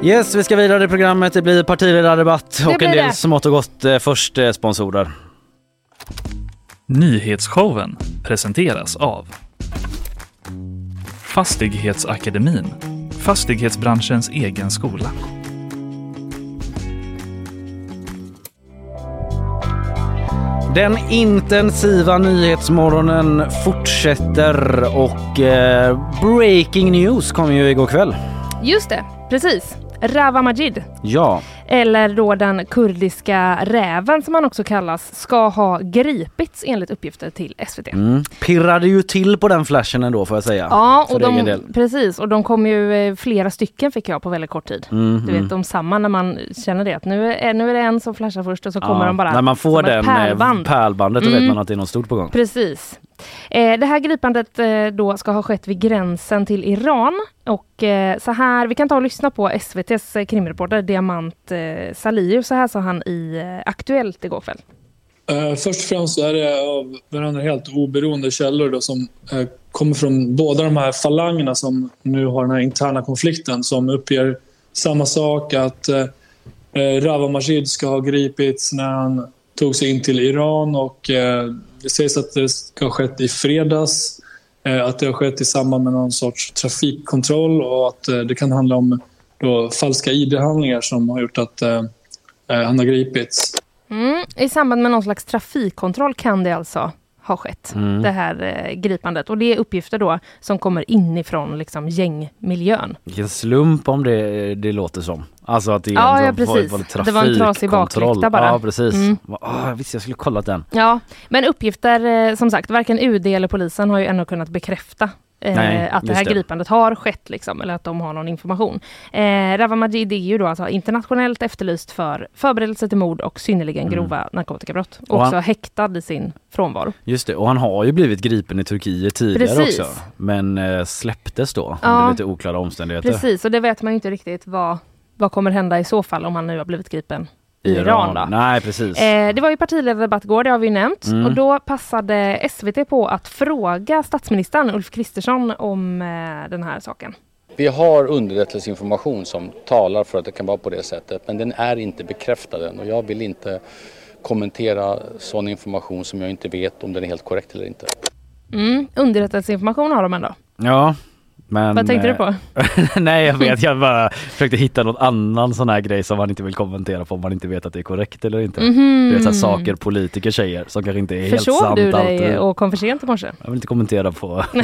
Yes, vi ska vidare i programmet. Det blir partiledardebatt och en del det. smått och gott. Eh, först eh, sponsorer. Nyhetsshowen presenteras av Fastighetsakademin, fastighetsbranschens egen skola. Den intensiva nyhetsmorgonen fortsätter och eh, breaking news kom ju igår kväll. Just det, precis. Rawa Majid, Ja, eller då den kurdiska räven som han också kallas, ska ha gripits enligt uppgifter till SVT. mm. pirrade ju till på den flashen ändå får jag säga. Ja, och de, precis. Och de kom ju eh, flera stycken fick jag på väldigt kort tid. Mm, Du vet, de samma när man känner det att nu är, nu är det en som flashar först och så kommer Ja, de bara När man får den pärlband. pärlband. pärlbandet då vet Mm. man att det är något stort på gång. Precis. Eh, det här gripandet eh, då ska ha skett vid gränsen till Iran. Och eh, så här, vi kan ta och lyssna på SVTs eh, krimreporter Diamant eh, Salihu. Så här sa han i eh, Aktuellt igår kväll. Eh, först och främst så är det av varandra helt oberoende källor då, som eh, kommer från båda de här falangerna som nu har den här interna konflikten som uppger samma sak att eh, eh Rawa Majid ska ha gripits när han tog sig in till Iran och eh, det sägs att det ska ha skett i fredags. Eh, att det har skett i samband med någon sorts trafikkontroll och att eh, det kan handla om då, falska ID-handlingar som har gjort att eh, eh, han har gripits. Mm. I samband med någon slags trafikkontroll kan det alltså ha skett, Mm. det här eh, gripandet. Och det är uppgifter då som kommer inifrån liksom, gängmiljön. Vilken slump om det, det låter som. Alltså att det är Ja, ja, precis. var Det var en trasig trafikkontroll. baklykta bara. Ja precis. Mm. Ah, jag visste jag skulle kollat den. Ja, men uppgifter, eh, som sagt, varken UD eller polisen har ju ännu kunnat bekräfta eh, Nej, att det här det. gripandet har skett, liksom, eller att de har någon information. Eh, Rawa Majid är ju då alltså internationellt efterlyst för förberedelse till mord och synnerligen Mm. grova narkotikabrott. Och han- Också häktad i sin frånvaro. Just det, och han har ju blivit gripen i Turkiet tidigare Precis. också. Men eh, släpptes då Ja. under lite oklara omständigheter. Precis, och det vet man ju inte riktigt vad, vad kommer hända i så fall om han nu har blivit gripen i Iran. Då. Nej precis. Eh, det var ju partiledardebatt igår, det har vi nämnt. Mm. Och då passade SVT på att fråga statsministern Ulf Kristersson om eh, den här saken. Vi har underrättelseinformation som talar för att det kan vara på det sättet men den är inte bekräftad än och jag vill inte kommentera sån information som jag inte vet om den är helt korrekt eller inte. Mm, underrättelseinformation har de ändå. Ja. Men, Vad tänkte du eh, på? <laughs> Nej jag vet, jag bara försökte hitta någon annan sån här grej som man inte vill kommentera på om man inte vet att det är korrekt eller inte. Mhm. Det är så här saker politiker säger som kanske inte är helt Försov sant du dig alltid. och kom för sent i morse? Jag vill inte kommentera på... <laughs>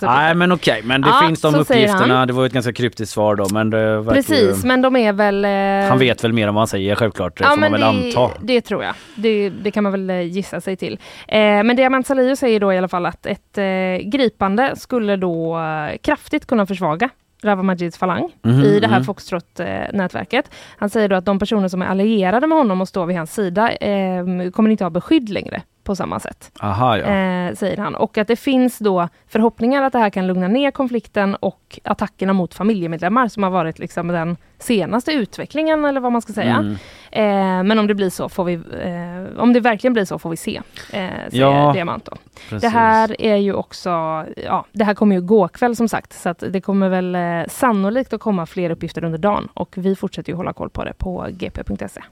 Nej men okej, men det Ja, finns de uppgifterna. Det var ett ganska kryptiskt svar då men det Precis, ju... men de är väl... eh, Han vet väl mer än vad han säger självklart, Ja, får man väl det, anta. det tror jag. Det, det kan man väl eh, gissa sig till. Eh, men Diamant Salihu säger då i alla fall att ett eh, gripande skulle då kraftigt kunna försvaga Rawa Majids falang Mhm, i det här mhm. Foxtrot-nätverket. Han säger då att de personer som är allierade med honom och står vid hans sida eh, kommer inte ha beskydd längre på samma sätt. Aha, ja. Eh, säger han. Och att det finns då förhoppningar att det här kan lugna ner konflikten och attackerna mot familjemedlemmar som har varit liksom den senaste utvecklingen eller vad man ska säga. Mm. Eh, men om det blir så får vi, eh, om det verkligen blir så får vi se, eh, säger Ja, Diamant då. Precis. Det här är ju också, ja, det här kommer ju gå kväll som sagt, så att det kommer väl eh, sannolikt att komma fler uppgifter under dagen och vi fortsätter ju hålla koll på det på gp.se.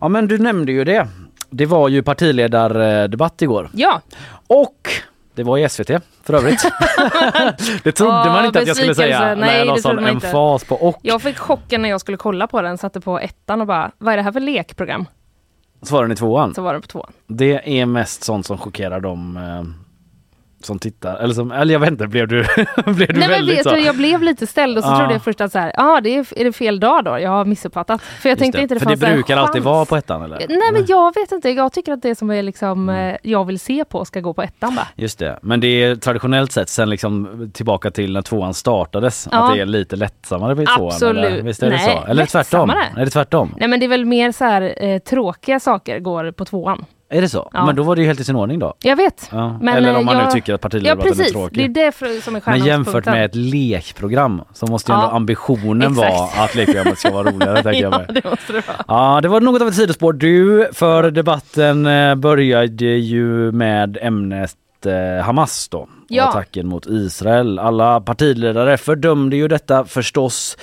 Ja men du nämnde ju det. Det var ju partiledardebatt igår. Ja, Och det var i SVT för övrigt. <laughs> det trodde Åh, man inte att jag skulle säga. Nej, jag la sån emfas på och. jag fick chocken när jag skulle kolla på den, satte på ettan och bara, vad är det här för lekprogram? Svaren i tvåan. Så var det på tvåan. Det är mest sånt som chockerar dem eh, som tittar. Eller, som, eller jag vet inte, blev du, <laughs> blev du Nej väldigt vet så? du, jag blev lite ställd och så Ja. trodde jag först att så här, ah, det är, är det fel dag då? Jag har missuppfattat. För jag Just tänkte inte det För det brukar alltid vara på ettan eller? Nej men jag vet inte, jag tycker att det som är liksom, Mm. eh, jag vill se på ska gå på ettan va? Just det, men det är traditionellt sett sen liksom tillbaka till när tvåan startades. Ja. Att det är lite lättsammare på tvåan. Absolut. Eller? Visst är det Nej, så? Eller tvärtom? Är det tvärtom? Nej men det är väl mer så här eh, tråkiga saker går på tvåan. Är det så? Ja. Men då var det ju helt i sin ordning då. Jag vet. Ja. Men, Eller om man nu jag- tycker att Ja partiledardebatten är precis, tråkig. det är det för, som är Men jämfört med ett lekprogram så måste ju Ja, ändå ambitionen vara att lekprogrammet ska vara roligare. <laughs> tänker jag Ja mig. det måste det vara. Ja, det var något av ett sidospår. Du, för debatten eh, började ju med ämnet eh, Hamas då. Ja. Attacken mot Israel. Alla partiledare fördömde ju detta förstås.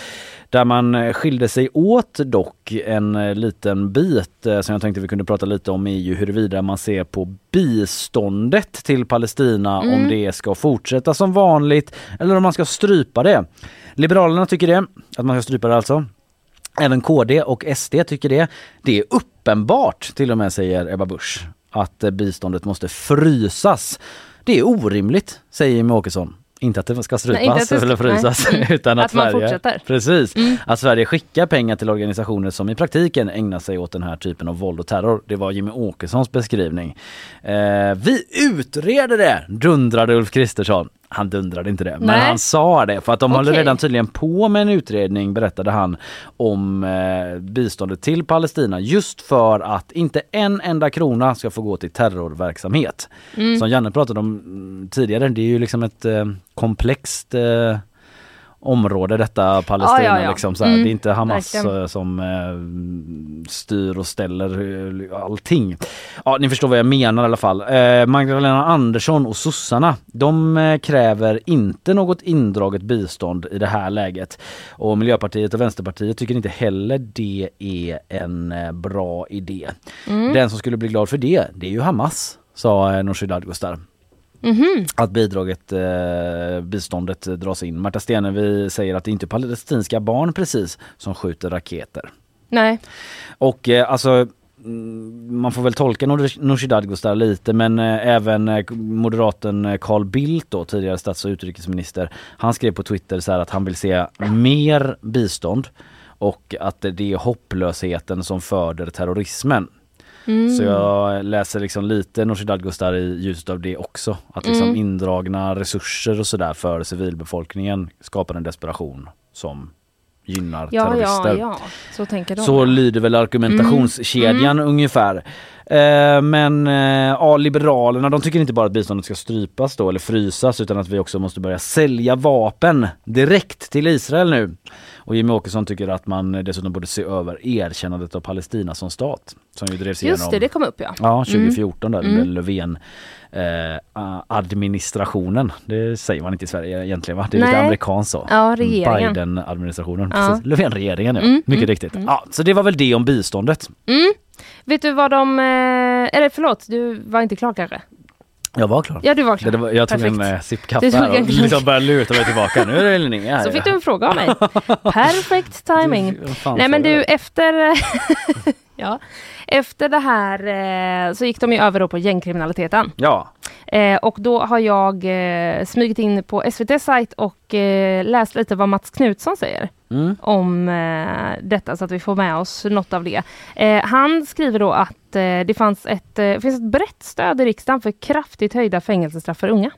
Där man eh, skilde sig åt dock en eh, liten bit eh, som jag tänkte vi kunde prata lite om är ju huruvida man ser på biståndet till Palestina Mm. om det ska fortsätta som vanligt eller om man ska strypa det. Liberalerna tycker det, att man ska strypa det alltså. Även KD och SD tycker det. Det är uppenbart, till och med säger Ebba Busch, att biståndet måste frysas. Det är orimligt, säger Jimmie Åkesson. Inte att det ska strypas ska- eller frysas nej. Mm. <laughs> utan att, Att Sverige, fortsätter. precis, Mm. att Sverige skickar pengar till organisationer som i praktiken ägnar sig åt den här typen av våld och terror. Det var Jimmie Åkessons beskrivning. Eh, vi utreder det, dundrade Ulf Kristersson. Han dundrade inte det, men Nej. han sa det för att de håller Okej. redan tydligen på med en utredning berättade han om eh, biståndet till Palestina just för att inte en enda krona ska få gå till terrorverksamhet. Mm. Som Janne pratade om mm, tidigare, det är ju liksom ett eh, komplext eh, område detta Palestina. Ja, ja, ja. Liksom. Mm, Det är inte Hamas verkligen. eh, som eh, styr och ställer eh, allting. Ja, ni förstår vad jag menar i alla fall. Eh, Magdalena Andersson och sossarna, de eh, kräver inte något indraget bistånd i det här läget. Och Miljöpartiet och Vänsterpartiet tycker inte heller det är en eh, bra idé. Mm. Den som skulle bli glad för det, det är ju Hamas, sa Nooshi Dadgostar Mhm. att bidraget, eh, biståndet dras in. Marta Stenevi säger att det inte är palestinska barn precis som skjuter raketer. Nej. Och eh, alltså mm, man får väl tolka Nooshi Dadgostar lite men eh, även eh, moderaten eh, Carl Bildt då, tidigare stats och utrikesminister, han skrev på Twitter så att han vill se mer bistånd och att det är hopplösheten som föder terrorismen. Mm. Så jag läser liksom lite Nooshi Dadgostar i ljuset av det också. Att liksom Mm. indragna resurser och sådär för civilbefolkningen skapar en desperation som gynnar Ja, terrorister. ja, ja. Så tänker de. Så lyder väl argumentationskedjan Mm. ungefär. Eh, men eh, ja, Liberalerna de tycker inte bara att biståndet ska strypas då eller frysas utan att vi också måste börja sälja vapen direkt till Israel nu. Och Jimmie Åkesson tycker att man dessutom borde se över erkännandet av Palestina som stat. Som ju drevs igenom Just det, det kom upp ja. Ja, 2014 där Mm. Löfven eh, administrationen. Det säger man inte i Sverige egentligen va? Det är lite Nej. amerikanskt så. Ja, regeringen. Biden-administrationen. Ja. Löfven-regeringen ja. Mm, Mycket mm, riktigt. mm. Ja, så det var väl det om biståndet. Mm. Vet du vad de... Eh, eller förlåt, du var inte klar kanske? Jag var klar. Ja, du var klar. Det var, jag tog Perfekt. en eh, sipp kaffe Du tog här och liksom började luta mig tillbaka. Nu är det Linnea. Så fick du en fråga av mig. <laughs> Perfekt timing. Fan Nej men du efter <laughs> Ja. Efter det här eh, så gick de ju över på gängkriminaliteten. Ja, Eh, och då har jag eh, smugit in på SVT sajt och eh, läst lite vad Mats Knutsson säger mm. om eh, detta så att vi får med oss något av det. Eh, han skriver då att eh, det fanns ett, eh, finns ett brett stöd i riksdagen för kraftigt höjda fängelsestraff för unga.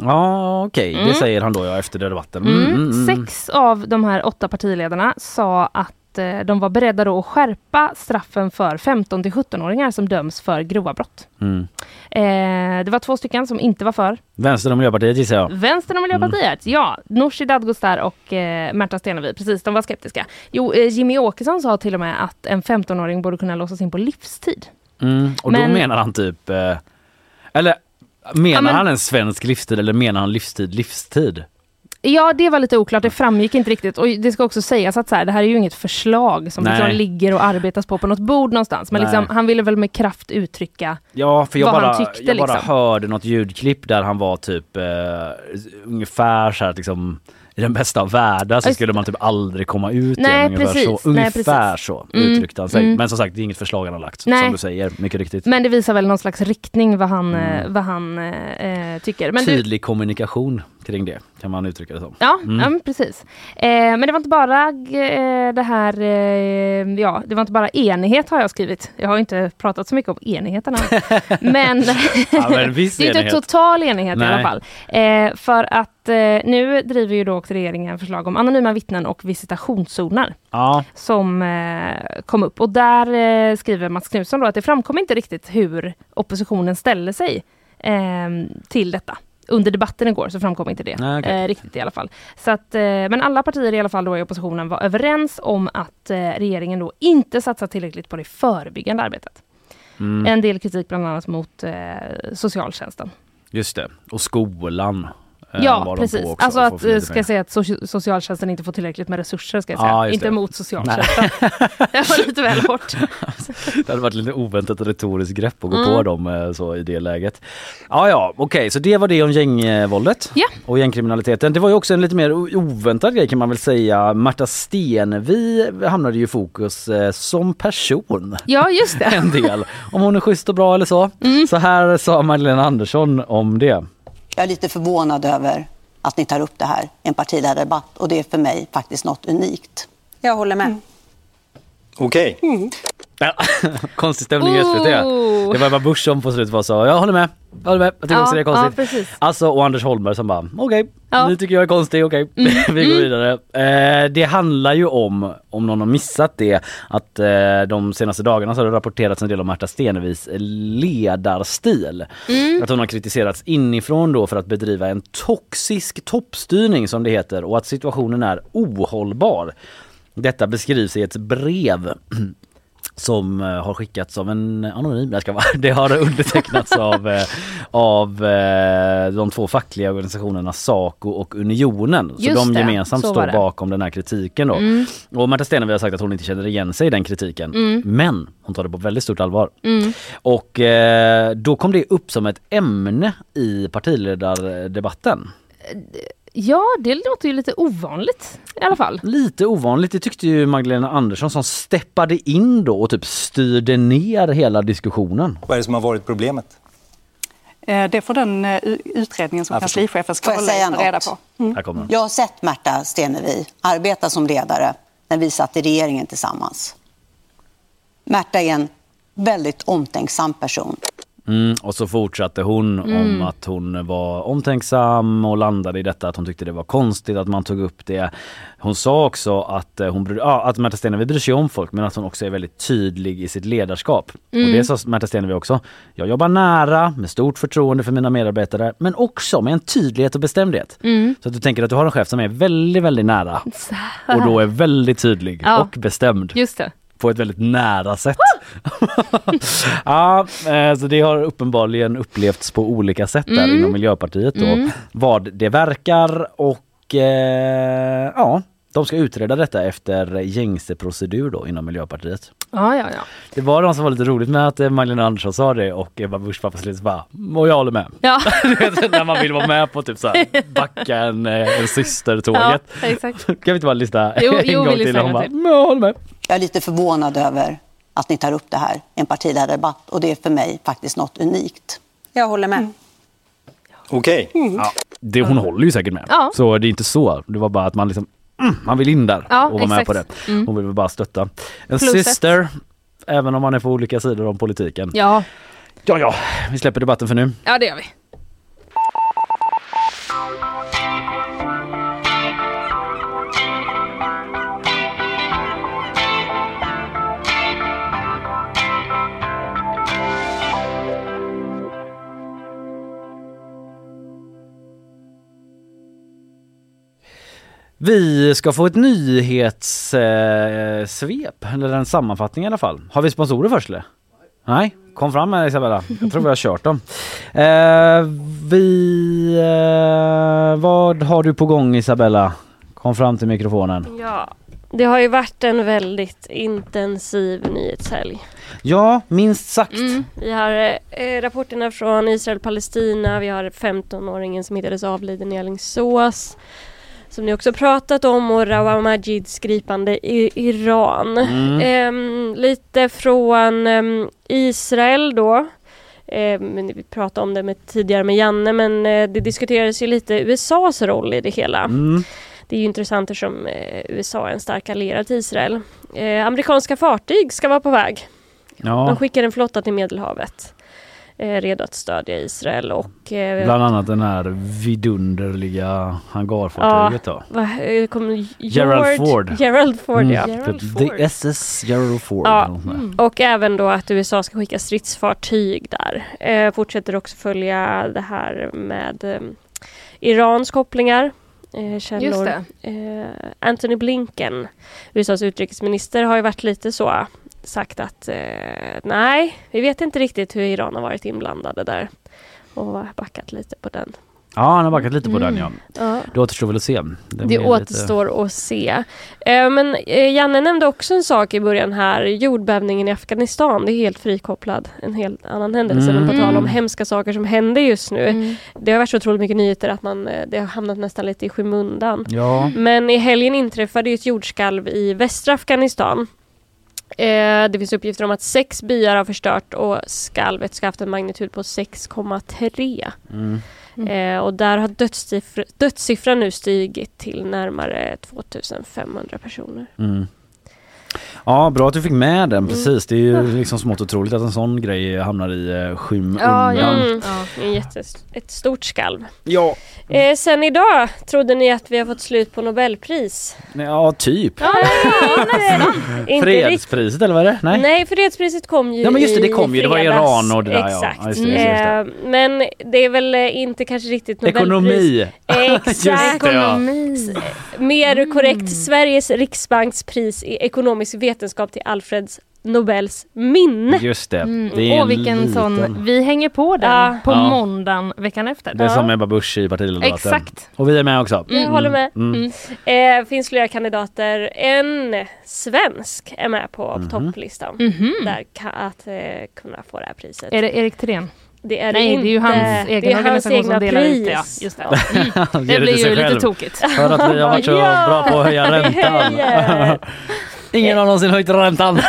ja okej, Mm. det säger han då ja efter debatten. Mm. Sex av de här åtta partiledarna sa att eh, de var beredda då att skärpa straffen för 15 till 17-åringar som döms för grova brott. Mm. Eh, det var två stycken som inte var för. Vänstern och Miljöpartiet gissar jag. Vänstern och Miljöpartiet, ja. Nooshi Dadgostar och eh, Märta Stenevi, precis, de var skeptiska. Jo, Jimmy Åkesson sa till och med att en 15-åring borde kunna låsas in på livstid. Mm. Och Men- då menar han typ, eller menar Ja, men- han en svensk livstid eller menar han livstid livstid? Ja, det var lite oklart. Det framgick inte riktigt. Och det ska också sägas att så här, det här är ju inget förslag som liksom ligger och arbetas på på något bord någonstans. Men liksom, han ville väl med kraft uttrycka Ja, för jag Vad han bara, tyckte, jag bara liksom. hörde något ljudklipp där han var typ eh, ungefär så här liksom i den bästa av världar så Just- skulle man typ aldrig komma ut Nej, igen. Ungefär precis. så, Nej, ungefär precis. så Mm, uttryckte han sig. mm. Men som sagt, det är inget förslag han har lagt Nej. som du säger, mycket riktigt. Men det visar väl någon slags riktning vad han, Mm. eh, vad han eh, tycker. Men du, Tydlig kommunikation kring det kan man uttrycka det som. Ja, Mm. ja precis. Eh, men det var inte bara eh, det här, eh, ja, det var inte bara enighet har jag skrivit. Jag har inte pratat så mycket om enigheten här. <laughs> men Ja, men <laughs> det är inte enighet. total enighet i Nej. alla fall. Eh, för att eh, nu driver ju då också regeringen förslag om anonyma vittnen och visitationszoner Ja, som eh, kom upp. Och där eh, skriver Mats Knutsson då att det framkom inte riktigt hur oppositionen ställer sig eh, till detta. Under debatten igår så framkom inte det Nej, okej. eh, riktigt i alla fall. Så att, eh, men alla partier i alla fall då i oppositionen var överens om att eh, regeringen då inte satsar tillräckligt på det förebyggande arbetet. mm, En del kritik bland annat mot eh, socialtjänsten. just det. Och skolan. Eh, Ja, precis. också, Alltså att, eh, ska jag säga att soci- socialtjänsten inte får tillräckligt med resurser, ska jag Ja, säga. just inte det. mot socialtjänsten. <laughs> det var lite väl hårt. <laughs> Det hade varit lite oväntat retoriskt grepp att gå Mm. på dem eh, så i det läget. Ja, ja, okej, så det var det om gängvåldet Ja. och gängkriminaliteten. Det var ju också en lite mer oväntad grej kan man väl säga. Märta Stenevi hamnade ju i fokus eh, som person Ja, just det. <laughs> en del. Om hon är schysst och bra eller så. Mm. Så här sa Magdalena Andersson om det. Jag är lite förvånad över att ni tar upp det här i en partiledardebatt och det är för mig faktiskt något unikt. Jag håller med. Okej. Ja, <laughs> Konstig stämning i SVT. Oh. Det var Ebba Busch som på slutet var så, jag håller med, jag håller med, jag tycker Ja, också det är ja, konstigt. precis. Alltså och Anders Holmberg som bara, okej, Ja. Mm. ni tycker jag är konstig, okej, <laughs> vi går vidare. Eh, det handlar ju om, om någon har missat det, att eh, de senaste dagarna så har det rapporterats en del om Märta Stenevis ledarstil. Mm. Att hon har kritiserats inifrån då för att bedriva en toxisk toppstyrning som det heter och att situationen är ohållbar. Detta beskrivs i ett brev <clears throat> som eh, har skickats av en anonym, jag ska vara, <laughs> det har undertecknats av, eh, av eh, de två fackliga organisationerna Saco och Unionen. Så Just de det, gemensamt står det. bakom den här kritiken då. Mm. Och Märta Stenevi har sagt att hon inte känner igen sig i den kritiken. Mm. Men hon tar det på väldigt stort allvar. Mm. Och då kom det upp som ett ämne i partiledardebatten. Ja, det låter ju lite ovanligt i alla fall. Lite ovanligt, det tyckte ju Magdalena Andersson som steppade in då och typ styrde ner hela diskussionen. Vad är det som har varit problemet? Eh, Det får den eh, utredningen som kanslichefen ska hålla reda något? på. Mm. Här kommer den. Jag har sett Märta Stenevi arbeta som ledare när vi satt i regeringen tillsammans. Märta är en väldigt omtänksam person. Mm, och så fortsatte hon Mm. om att hon var omtänksam och landade i detta att hon tyckte det var konstigt att man tog upp det. Hon sa också att eh, hon bryr, ja, att Märta Stenevi bryr sig om folk men att hon också är väldigt tydlig i sitt ledarskap. Mm. Och det sa Märta Stenevi också. Jag jobbar nära med stort förtroende för mina medarbetare men också med en tydlighet och bestämdhet. Mm. Så att du tänker att du har en chef som är väldigt, väldigt nära <laughs> och då är väldigt tydlig Ja. och bestämd Just det. På ett väldigt nära sätt. <laughs> ja, eh, så det har uppenbarligen upplevts på olika sätt där Mm. inom Miljöpartiet då. Mm. Vad det verkar och eh, ja, de ska utreda detta efter gängse procedur då inom Miljöpartiet. Ja, ja, ja. Det var något som var lite roligt med att eh, Magdalena Andersson sa det och Ebba Busch var på slutet bara, och jag håller med. Ja, <laughs> när man vill vara med på typ såhär <laughs> backa en, eh, en systertåget. ja exakt. <laughs> Kan vi inte bara lyssna Jo, en jo, gång till? Och hon bara, till. "Men jag håller med. Jag är lite förvånad över att ni tar upp det här i en partiledardebatt och det är för mig faktiskt något unikt. Jag håller med. Okej. Ja, det, hon håller ju säkert med. Ja. Så det är inte så. Det var bara att man liksom mm, man vill in där Ja, och vara med exakt. på det. Mm. Hon vill bara stötta. En Plus ett. syster, även om man är på olika sidor om politiken. Ja, ja, ja, vi släpper debatten för nu. ja det gör vi. Vi ska få ett nyhetssvep, eh, eller en sammanfattning i alla fall. Har vi sponsorer först eller? Nej, kom fram här Isabella. Jag tror vi har kört dem. Eh, vi, eh, vad har du på gång Isabella? Kom fram till mikrofonen. Ja, det har ju varit en väldigt intensiv nyhetshelg. Ja, minst sagt. Vi har eh, rapporterna från Israel-Palestina, vi har 15-åringen som hittades avliden i Alingsås. Som ni också pratat om och Rawa Majids gripande i Iran. Mm. Ehm, lite från ehm, Israel då. Ehm, vi pratade om det med, tidigare med Janne men eh, det diskuterades ju lite USAs roll i det hela. Mm. Det är ju intressant eftersom eh, USA är en stark allierad till Israel. Eh, amerikanska fartyg ska vara på väg. Ja. De skickar en flotta till Medelhavet. Eh, redo att stödja Israel och... Eh, Bland annat den här vidunderliga hangarfartyget då. vad, eh, kom, Gerald Ford. Gerald Ford Mm, ja. the- The SS Gerald Ford. Ja, sånt där. och även då att USA ska skicka stridsfartyg där. Eh, fortsätter också följa det här med eh, Irans kopplingar. Eh, källor. Just Eh, Anthony Blinken, USAs utrikesminister, har ju varit lite så sagt att eh, nej, vi vet inte riktigt hur Iran har varit inblandade där. Och backat lite på den. Ja, han har backat lite på den ja. Ja. Det återstår väl att se. Det lite- återstår att se. Eh, men eh, Janne nämnde också en sak i början här. Jordbävningen i Afghanistan. Det är helt frikopplad. En helt annan händelse. Mm. Men på tal om Mm. hemska saker som händer just nu. Det har varit så otroligt mycket nyheter att man, eh, det har hamnat nästan lite i skymundan. Ja. Men i helgen inträffade ju ett jordskalv i västra Afghanistan. Eh, det finns uppgifter om att sex byar har förstört och skalvet ska ha haft en magnitud på 6,3. Mm. Eh, och där har dödssiffr- dödssiffran nu stigit till närmare 2500 personer. Mm. Ja, bra att du fick med den. Precis. Det är Mm. ju liksom smått otroligt att en sån grej hamnar i eh, skymundan. Mm, det är jättes- ett stort skalv. Ja. Eh, sen idag trodde ni att vi har fått slut på Nobelpris. Ja, typ. Ja, nästan. <laughs> Inte Fredspriset eller vad är det? Nej. Nej, fredspriset kom ju Ja, men just det, det i kom ju. Det var. Iran och det där, ja. Exakt. Ja, just det, just det, just det. Eh, men det är väl eh, inte kanske riktigt Nobelpris. Ekonomi. Exakt. Just det, ja. Mer korrekt, Sveriges Riksbanks pris i ekonomisk vetenskap till Alfreds Nobels minne. Just det. Mm. det är Åh en vilken liten... sån, vi hänger på den Ja. på Ja. måndagen veckan efter. Det är som Ebba Busch i partiledardebatten. Exakt. Och vi är med också. Jag håller med. Mm. Eh, finns flera kandidater. En svensk är med på Mhm. topplistan. Mhm. Där att eh, kunna få det här priset. Är det Erik Thirén? Det är Nej, det är ju inte. hans egen det är hans organisation egna som delar pris. ut det. Ja, just det. Han <laughs> Det blir ju lite tokigt. För att vi har varit så <laughs> Ja. bra på att höja räntan. <laughs> Ingen har någonsin höjt räntan.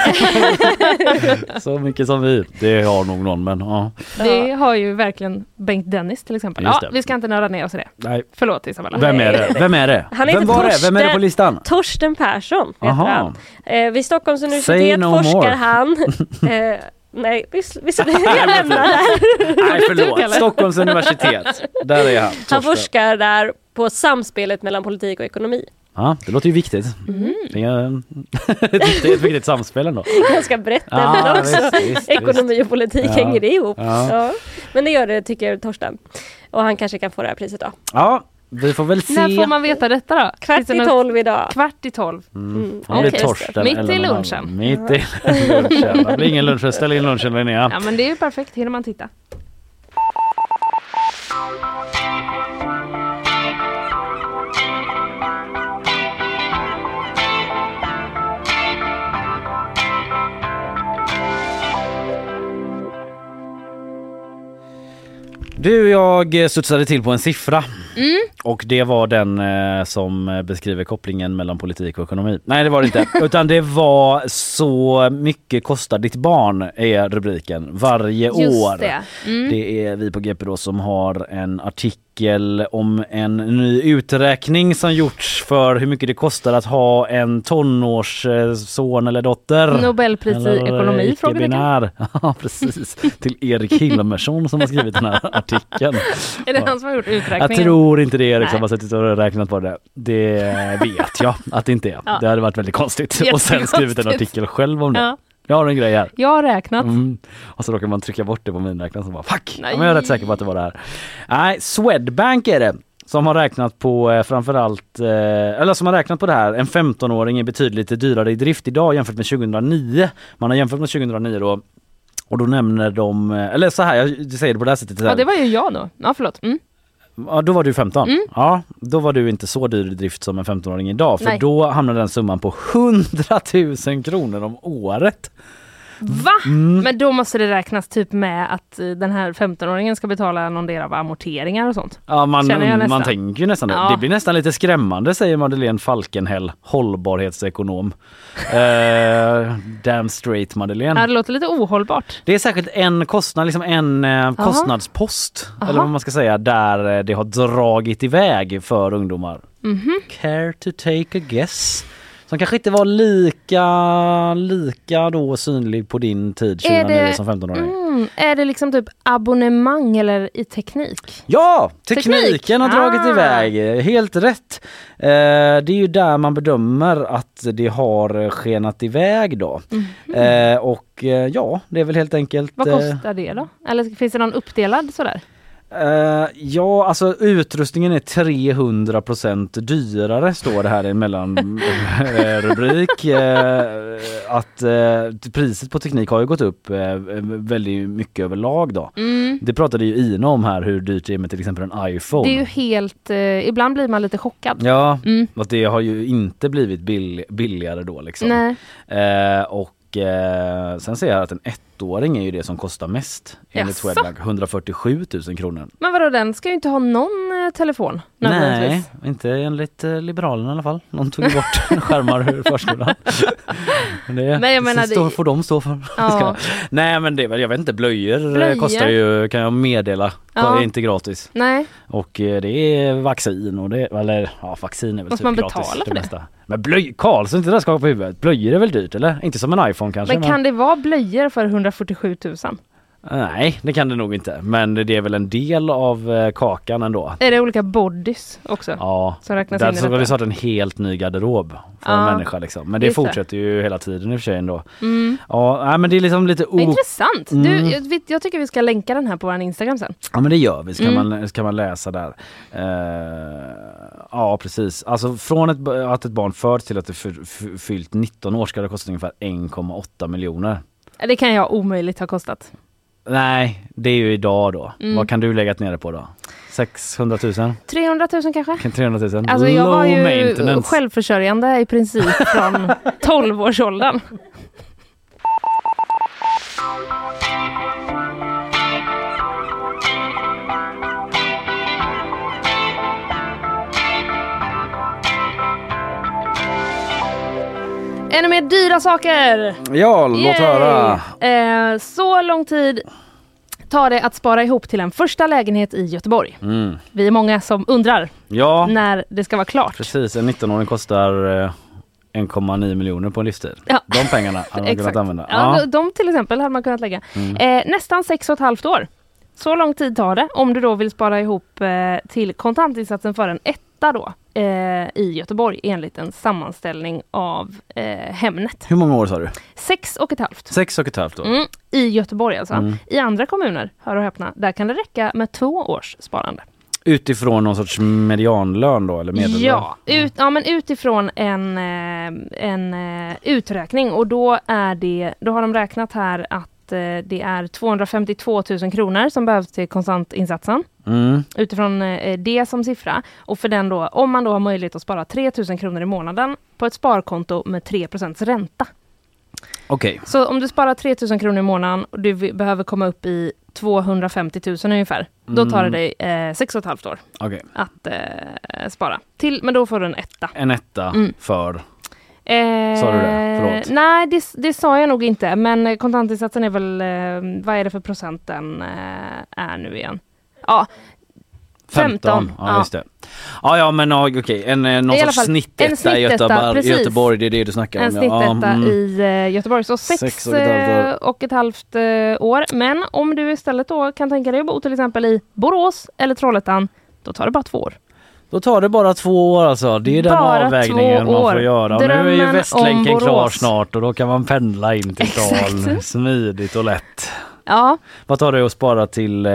<laughs> så mycket som vi. Det har nog någon men ja. Det har ju verkligen Bengt Dennis till exempel. Ja, vi ska inte nörda ner oss i det. Nej. Förlåt Isabella. Vem är det? <laughs> Vem är det? Han Vem var det? Vem är det på Torsten- listan? Torsten Persson heter Aha. han. Eh, vid Stockholms universitet no forskar more. han. <laughs> Eh, nej, visst, visst jag lämnar det här. Nej förlåt, Stockholms universitet. Där är han. Han Torsten. forskar där på samspelet mellan politik och ekonomi. Ja, det låter ju viktigt. Det är <laughs> det är ett viktigt samspel ändå. Ganska brett Ja, ämne också. visst, visst, Ekonomi och politik Ja. hänger det ihop. Ja. Ja. Men det gör det tycker Torsten. Och han kanske kan få det här priset då. Ja, vi får väl se. När får man veta detta då? Kvart i tolv idag. Kvart i tolv. Mm. Om det är Okej. Torsten Mitt eller i lunchen. Mitt i lunchen. Det blir ingen lunch. Ställ in lunchen Linnea. Ja men det är ju perfekt, hinner man titta. Du, jag eh, studsade till på en siffra. Mm. Och det var den eh, som beskriver kopplingen mellan politik och ekonomi. Nej det var det inte. <laughs> Utan det var så mycket kostar ditt barn är rubriken varje Just år. det. Mm. Det är vi på GP då som har en artikel om en ny uträkning som gjorts för hur mycket det kostar att ha en tonårsson eller dotter. Nobelpris i Eller ekonomi? frågetecken. <laughs> Ja precis. Till Erik Hilmersson som har skrivit den här <laughs> artikeln. Är det han som har gjort uträkningen? Tror inte det Erik som har suttit och räknat på det. Det vet jag <laughs> att det inte är. Ja. Det hade varit väldigt konstigt. <laughs> Och sen skrivit en artikel själv om det. Ja. Jag har en grej här. Jag har räknat. Mm. Och så råkar man trycka bort det på miniräknaren så bara fuck! Ja, men jag är rätt säker på att det var det här. Nej, Swedbank är det. Som har räknat på eh, framförallt, eh, eller som har räknat på det här, en 15-åring är betydligt dyrare i drift idag jämfört med 2009. Man har jämfört med 2009 då och då nämner de, eh, eller så här, jag säger det på det här sättet. Ja det var ju jag då. Ja förlåt. Mm. Ja, då var du 15. Mm. Ja, då var du inte så dyr i drift som en 15-åring idag. För Nej. då hamnade den summan på 100 000 kronor om året. Va? Mm. Men då måste det räknas typ med att eh, den här 15-åringen ska betala någon del av amorteringar och sånt. Ja, man, man tänker ju nästan det. Ja. Det blir nästan lite skrämmande säger Madeleine Falkenhäll, hållbarhetsekonom. <laughs> eh, damn straight Madeleine. Ja, det låter lite ohållbart. Det är särskilt en kostnad, liksom en eh, kostnadspost, Aha. eller vad man ska säga, där det har dragit iväg för ungdomar. Mhm. Care to take a guess? Som kanske inte var lika, lika då synlig på din tid 2009 som 15-åring. mm, är det liksom typ abonnemang eller i teknik? Ja! Tekniken Teknik. har dragit Ah. iväg, helt rätt. Eh, det är ju där man bedömer att det har skenat iväg då. Eh, och eh, ja, det är väl helt enkelt... Vad eh, kostar det då? Eller finns det någon uppdelad sådär? Eh, ja, alltså utrustningen är 300% dyrare står det här i en mellanrubrik. <laughs> uh, att eh, priset på teknik har ju gått upp uh, väldigt mycket överlag då. Mm. Det pratade ju Ina om här hur dyrt det är med till exempel en iPhone. Det är ju helt, eh, ibland blir man lite chockad. Ja, Mm. att det har ju inte blivit bill billigare då liksom. Nej. Eh, och eh, sen ser jag att en ettåring är ju det som kostar mest enligt Jaså? Swedbank. 147 000 kronor. Men vadå den ska ju inte ha någon eh, telefon Nej, inte enligt eh, Liberalerna i alla fall. De tog bort <laughs> skärmar ur förskolan. <laughs> Det, Men jag menar, det får de stå för. <laughs> Ja. Nej men det är väl, jag vet inte, blöjor, eh, Blöjor? kostar ju, kan jag meddela, Ja. är inte gratis. Nej, Och eh, det är vaccin och det, eller ja vaccin är väl Måste typ man gratis. betala för det? mesta. Men blöj, Karlsson inte det där skaka på huvudet. Blöjor är väl dyrt eller? Inte som en iPhone kanske. men kan det vara blöjor för 147 000? Nej det kan det nog inte. Men det är väl en del av eh, kakan ändå. Är det olika bodys också? Ja, Som räknas där in så har vi detta? startat en helt ny garderob för en Ja, människa liksom. Men det det. fortsätter ju hela tiden i och för sig ändå. Mm. Ja, men det är liksom lite o... Intressant! Du, Mm. jag, vet- jag tycker vi ska länka den här på vår Instagram sen. Ja men det gör vi, ska, Mm. man, ska man läsa där. Eh, ja precis, alltså från ett, att ett barn föds till att det fyllt 19 år ska det kosta ungefär 1,8 miljoner. Det kan jag omöjligt ha kostat. Nej, det är ju idag då. Mm. Vad kan du lägga ner det på då? 600 000? 300 000 kanske? 300 000? Alltså jag Low var ju självförsörjande i princip <laughs> från 12-årsåldern. Ännu mer dyra saker! Ja, låt Yay! höra. Eh, så lång tid tar det att spara ihop till en första lägenhet i Göteborg. Mm. Vi är många som undrar Ja, när det ska vara klart. precis. En 19-åring kostar eh, 1,9 miljoner på en livstid. Ja. De pengarna hade man <laughs> kunnat använda. Ja, de- De till exempel hade man kunnat lägga. Mm. Eh, nästan sex och ett halvt år. Så lång tid tar det om du då vill spara ihop eh, till kontantinsatsen för en etta då eh, i Göteborg enligt en sammanställning av eh, Hemnet. Hur många år sa du? Sex och ett halvt. Sex och ett halvt år. Mm, I Göteborg alltså. Mm. I andra kommuner, hör och häpna, där kan det räcka med två års sparande. Utifrån någon sorts medianlön då eller medellön? Ja, ut, ja, men utifrån en, eh, en eh, uträkning och då är det, då har de räknat här att eh, det är 252 000 kronor som behövs till kontantinsatsen Mm. utifrån eh, det som siffra. Och för den då, om man då har möjlighet att spara 3 000 kronor i månaden på ett sparkonto med 3 ränta. Okej. Så om du sparar 3 000 kronor i månaden och du behöver komma upp i 250 000 ungefär. Då tar det dig eh, sex och ett halvt år Okej, att eh, spara. Till, men då får du en etta. en etta Mm. för... Eh, Sa du det? Förlåt. Nej, det, det sa jag nog inte. Men kontantinsatsen är väl, eh, vad är det för procent den eh, är nu igen? Ja, 15, Ja, ja. just det. Ja, ja men ja, okej, en, eh, någon I sorts fall, snittetta en i Göteborg. Göteborg, det är det du snackar en om. ja. snittetta Ja, mm. i eh, Göteborg. Så sex, Sex och ett halvt år. och ett halvt eh, år. Men om du istället då kan tänka dig att bo till exempel i Borås eller Trollhättan, då tar det bara två år. Då tar det bara två år alltså. Det är den Bara avvägningen man år. får göra. Och nu är ju Drömmen Västlänken klar snart och då kan man pendla in till stan smidigt och lätt. Ja, Vad tar det att spara till eh,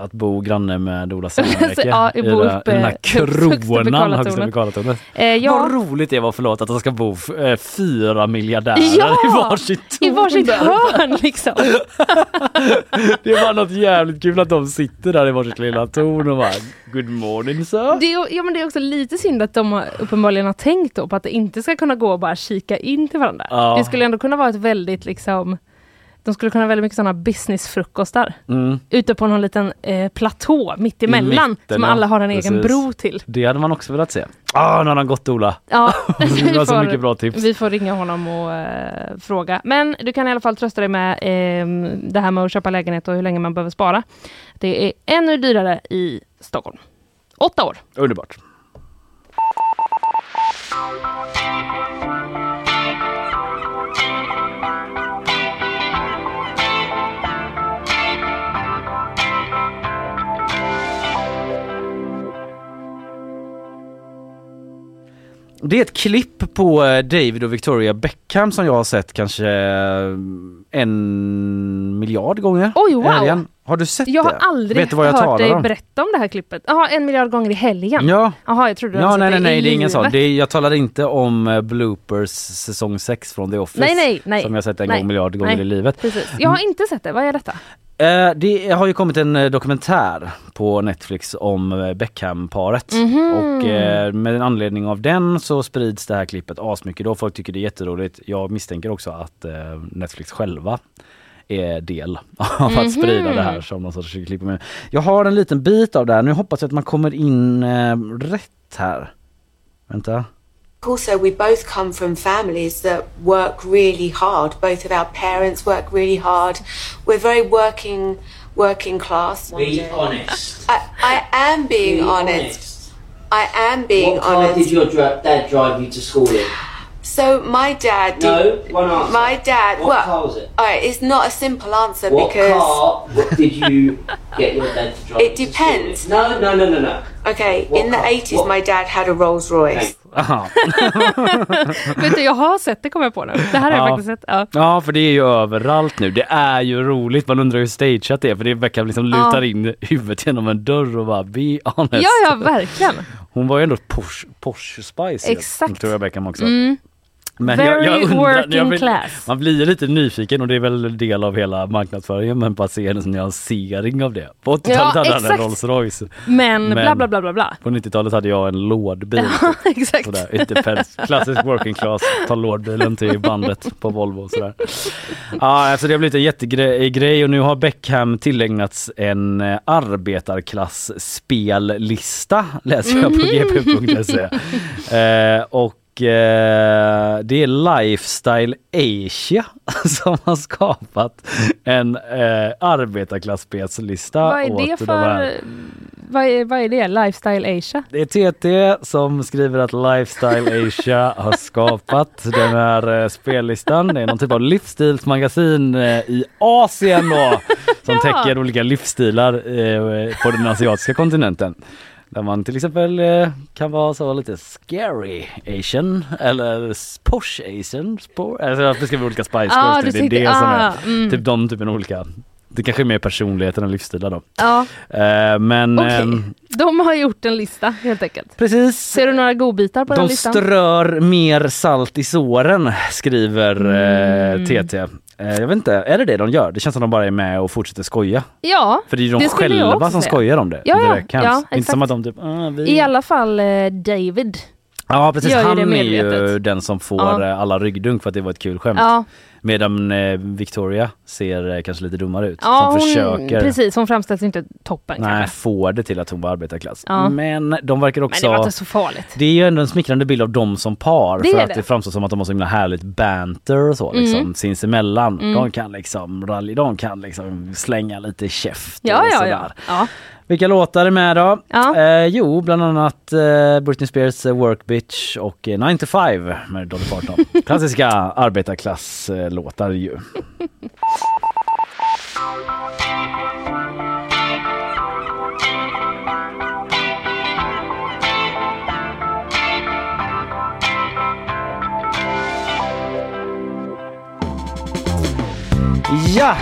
att bo granne med Ola Senneke? <laughs> Ja, I bo uppe den här kronan Karlatornet. högst uppe på Karlatornet. eh, ja. Vad roligt det var, förlåt, att de ska bo eh, fyra miljardärer Ja! i varsitt torn. i varsitt hörn liksom. <laughs> Det var något jävligt kul att de sitter där i varsitt lilla torn och bara Good morning sir. Det är, ja, men det är också lite synd att de har, uppenbarligen har tänkt då på att det inte ska kunna gå att bara kika in till varandra. Ja. Det skulle ändå kunna vara ett väldigt liksom de skulle kunna ha väldigt mycket sådana businessfrukostar Mm. ute på någon liten eh, platå mitt emellan mitten, som alla har en egen bro till. Det hade man också velat se. Ah, nu har han gått Ola. Ja, <laughs> Det var så mycket bra tips. vi får ringa honom och eh, fråga. Men du kan i alla fall trösta dig med eh, det här med att köpa lägenhet och hur länge man behöver spara. Det är ännu dyrare i Stockholm. Åtta år. Underbart. Det är ett klipp på eh, David och Victoria Beckham som jag har sett kanske eh, en miljard gånger. Oj, wow. helgen. Har du sett Jag det? har aldrig Vet du vad jag hört dig om? berätta om det här klippet. Jaha, en miljard gånger i helgen. Ja, Jaha, jag trodde du ja nej nej nej det är ingen sån. är, jag talar inte om eh, bloopers säsong 6 från The Office. Nej, nej, nej. Som jag sett en Nej. gång miljard gånger Nej. i livet. Precis. Jag har inte sett det. Vad är detta? Eh, det har ju kommit en eh, dokumentär på Netflix om eh, Beckham-paret Mhm. och eh, med en anledning av den så sprids det här klippet asmycket då. Folk tycker det är jätteroligt. Jag misstänker också att Netflix själva är del av att sprida Mhm. det här som någon sorts klipp. Jag har en liten bit av det här. Nu hoppas jag att man kommer in rätt här. Vänta. Also, we both come from families that work really hard. Both of our parents work really hard. We're very working, working class. Be honest. I, I am being Be honest. I am being what car honest. did your dra- dad drive you to school in? So my dad did. No, one answer. My dad. What well, car was it? all right, it's not a simple answer What because. car what did you get your dad to drive It you to school in? depends. No, no, no, no, no. Okay, What in the 80s, What- my dad had a Rolls Royce. Aha. <laughs> Vet du, jag har sett det kommer jag på nu. Det här har jag Ja. faktiskt sett. Ja. Ja för det är ju överallt nu. Det är ju roligt. Man undrar hur stageat det är för det Beckham liksom lutar in huvudet genom en dörr och bara be honest. ja, ja, verkligen. Hon var ju ändå Porsche, Porsche Spice. Exakt. Victoria Beckham också. Mm. Men Very working jag vill- class. Man blir lite nyfiken och det är väl en del av hela marknadsföringen men bara se en nyansering av det. På 80-talet Ja, hade han en exakt. Rolls Royce. Men, Men- bla bla bla bla bla. På 90-talet hade jag en lådbil. <laughs> Exakt. Sådär, it depends. Klassisk working class, ta lådbilen till bandet på Volvo och sådär. Ja, alltså det har blivit en jättegrej och nu har Beckham tillägnats en eh, arbetarklass-spellista läser jag på gp.se. <laughs> Eh, och eh, det är Lifestyle Asia <laughs> som har skapat en eh, arbetarklass-spelslista. Vad är det de för... Vad är, vad är det? Lifestyle Asia? det är TT som skriver att Lifestyle Asia har skapat den här eh, spellistan. Det är någon typ av livsstilsmagasin eh, i Asien då som <laughs> Ja. täcker olika livsstilar eh, på den asiatiska kontinenten. Där man till exempel eh, kan vara så lite scary asian eller posh asian. Spor, alltså jag beskriver olika spice Ah, girls, du det är det som ah, är mm. typ de typen av olika. Det kanske är mer personligheten än livsstilar då. Ja, Eh, men okej. ehm, De har gjort en lista helt enkelt. precis. Ser du några godbitar på den De listan? strör mer salt i såren skriver Mm. eh, TT. Eh, jag vet inte, är det det de gör? Det känns som de bara är med och fortsätter skoja. Ja, För det är ju de själva som säga. skojar om det. Ja, det ja, ja, inte som att de typ, ah, vi... i alla fall eh, David. Ja precis, han är ju den som får Ja. eh, alla ryggdunk för att det var ett kul skämt. Ja, Medan eh, Victoria ser eh, kanske lite dummare ut. Ja, hon, försöker precis. Hon framställs inte toppen nej, kanske. få det till att hon var arbetarklass. Ja. Men de verkar Men också... det var inte så farligt. Det är ju ändå en smickrande bild av dem som par Det för att det. det framstår som att de har så himla härligt banter och så liksom Mm. sinsemellan. Mm. De kan liksom rally, de kan liksom slänga lite käft Ja, och sådär. ja. Vilka låtar är med då? Ja. Eh, jo, bland annat eh, Britney Spears eh, Work Bitch och eh, 9 to 5 med Dolly Parton. <laughs> Klassiska arbetarklasslåtar ju. Ja!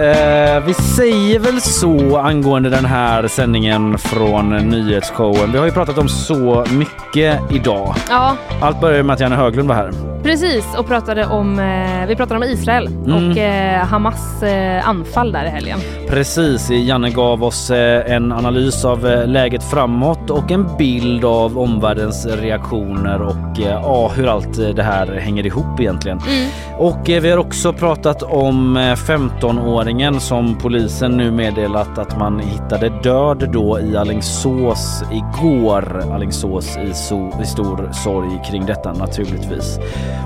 Eh, vi säger väl så angående den här sändningen från nyhetsshowen. Vi har ju pratat om så mycket idag. ja, Allt började med att Janne Höglund var här. precis. Och pratade om, eh, vi pratade om Israel Mm. och eh, Hamas anfall där i helgen. Precis, Janne gav oss en analys av läget framåt och en bild av omvärldens reaktioner och ja, hur allt det här hänger ihop egentligen. Mm. Och vi har också pratat om eh, 15-åringen som polisen nu meddelat att man hittade död då i Alingsås igår. Alingsås i, so i stor sorg kring detta naturligtvis.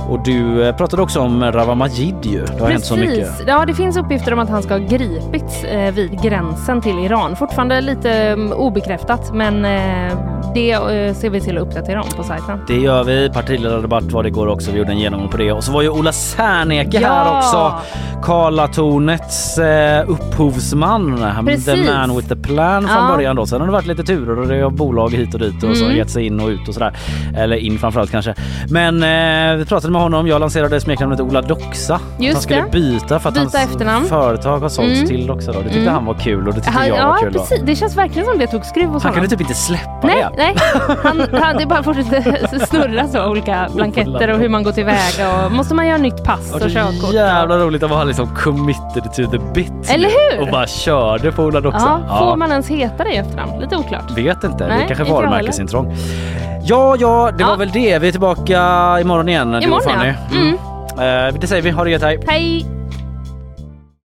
Och du eh, pratade också om Rawa Majid ju. Det har hänt så mycket. Ja, det finns uppgifter om att han ska ha gripits eh, vid gränsen till Iran. Fortfarande lite mm, obekräftat, men eh, det ser vi till att uppdatera om på sajten. Det gör vi. Partiledardebatt var det igår också. Vi gjorde en genomgång på det. Och så var ju Ola Serneke Ja! här också. Karlatornets eh, upphovsman. Han- The Precis. man with the plan från Ja. början då. Sen har det varit lite turer och det har bolag hit och dit och så Mm. gett sig in och ut och sådär. Eller in framförallt kanske. Men eh, vi pratade med honom. Jag lanserade smeknamnet Ola Doxa. Just han skulle det. byta för att Byta hans efternamn. företag har sålts Mm. till Doxa då. Det tyckte Mm. han var kul och det tyckte Han, jag ja, var kul. Då. precis. Det känns verkligen som det tog skruv hos Han honom. kunde typ inte släppa Nej, det. nej. Han, <laughs> han, det bara fortsätter snurra så, olika blanketter och hur man går tillväga. Och måste man göra nytt pass Och och körkort? jävla roligt att vara liksom committed to the bit. Eller hur? Och bara körde på Ola Doxa. Ja, får man ens heta det i efternamn? Lite oklart. Vet inte, det Nej, är kanske jag varumärkesintrång. Ja, ja, det Ja. var väl det. Vi är tillbaka imorgon igen. du och Imorgon, Fanny. ja. Mm. Eh, det säger vi. Ha det gött, hej. Hej!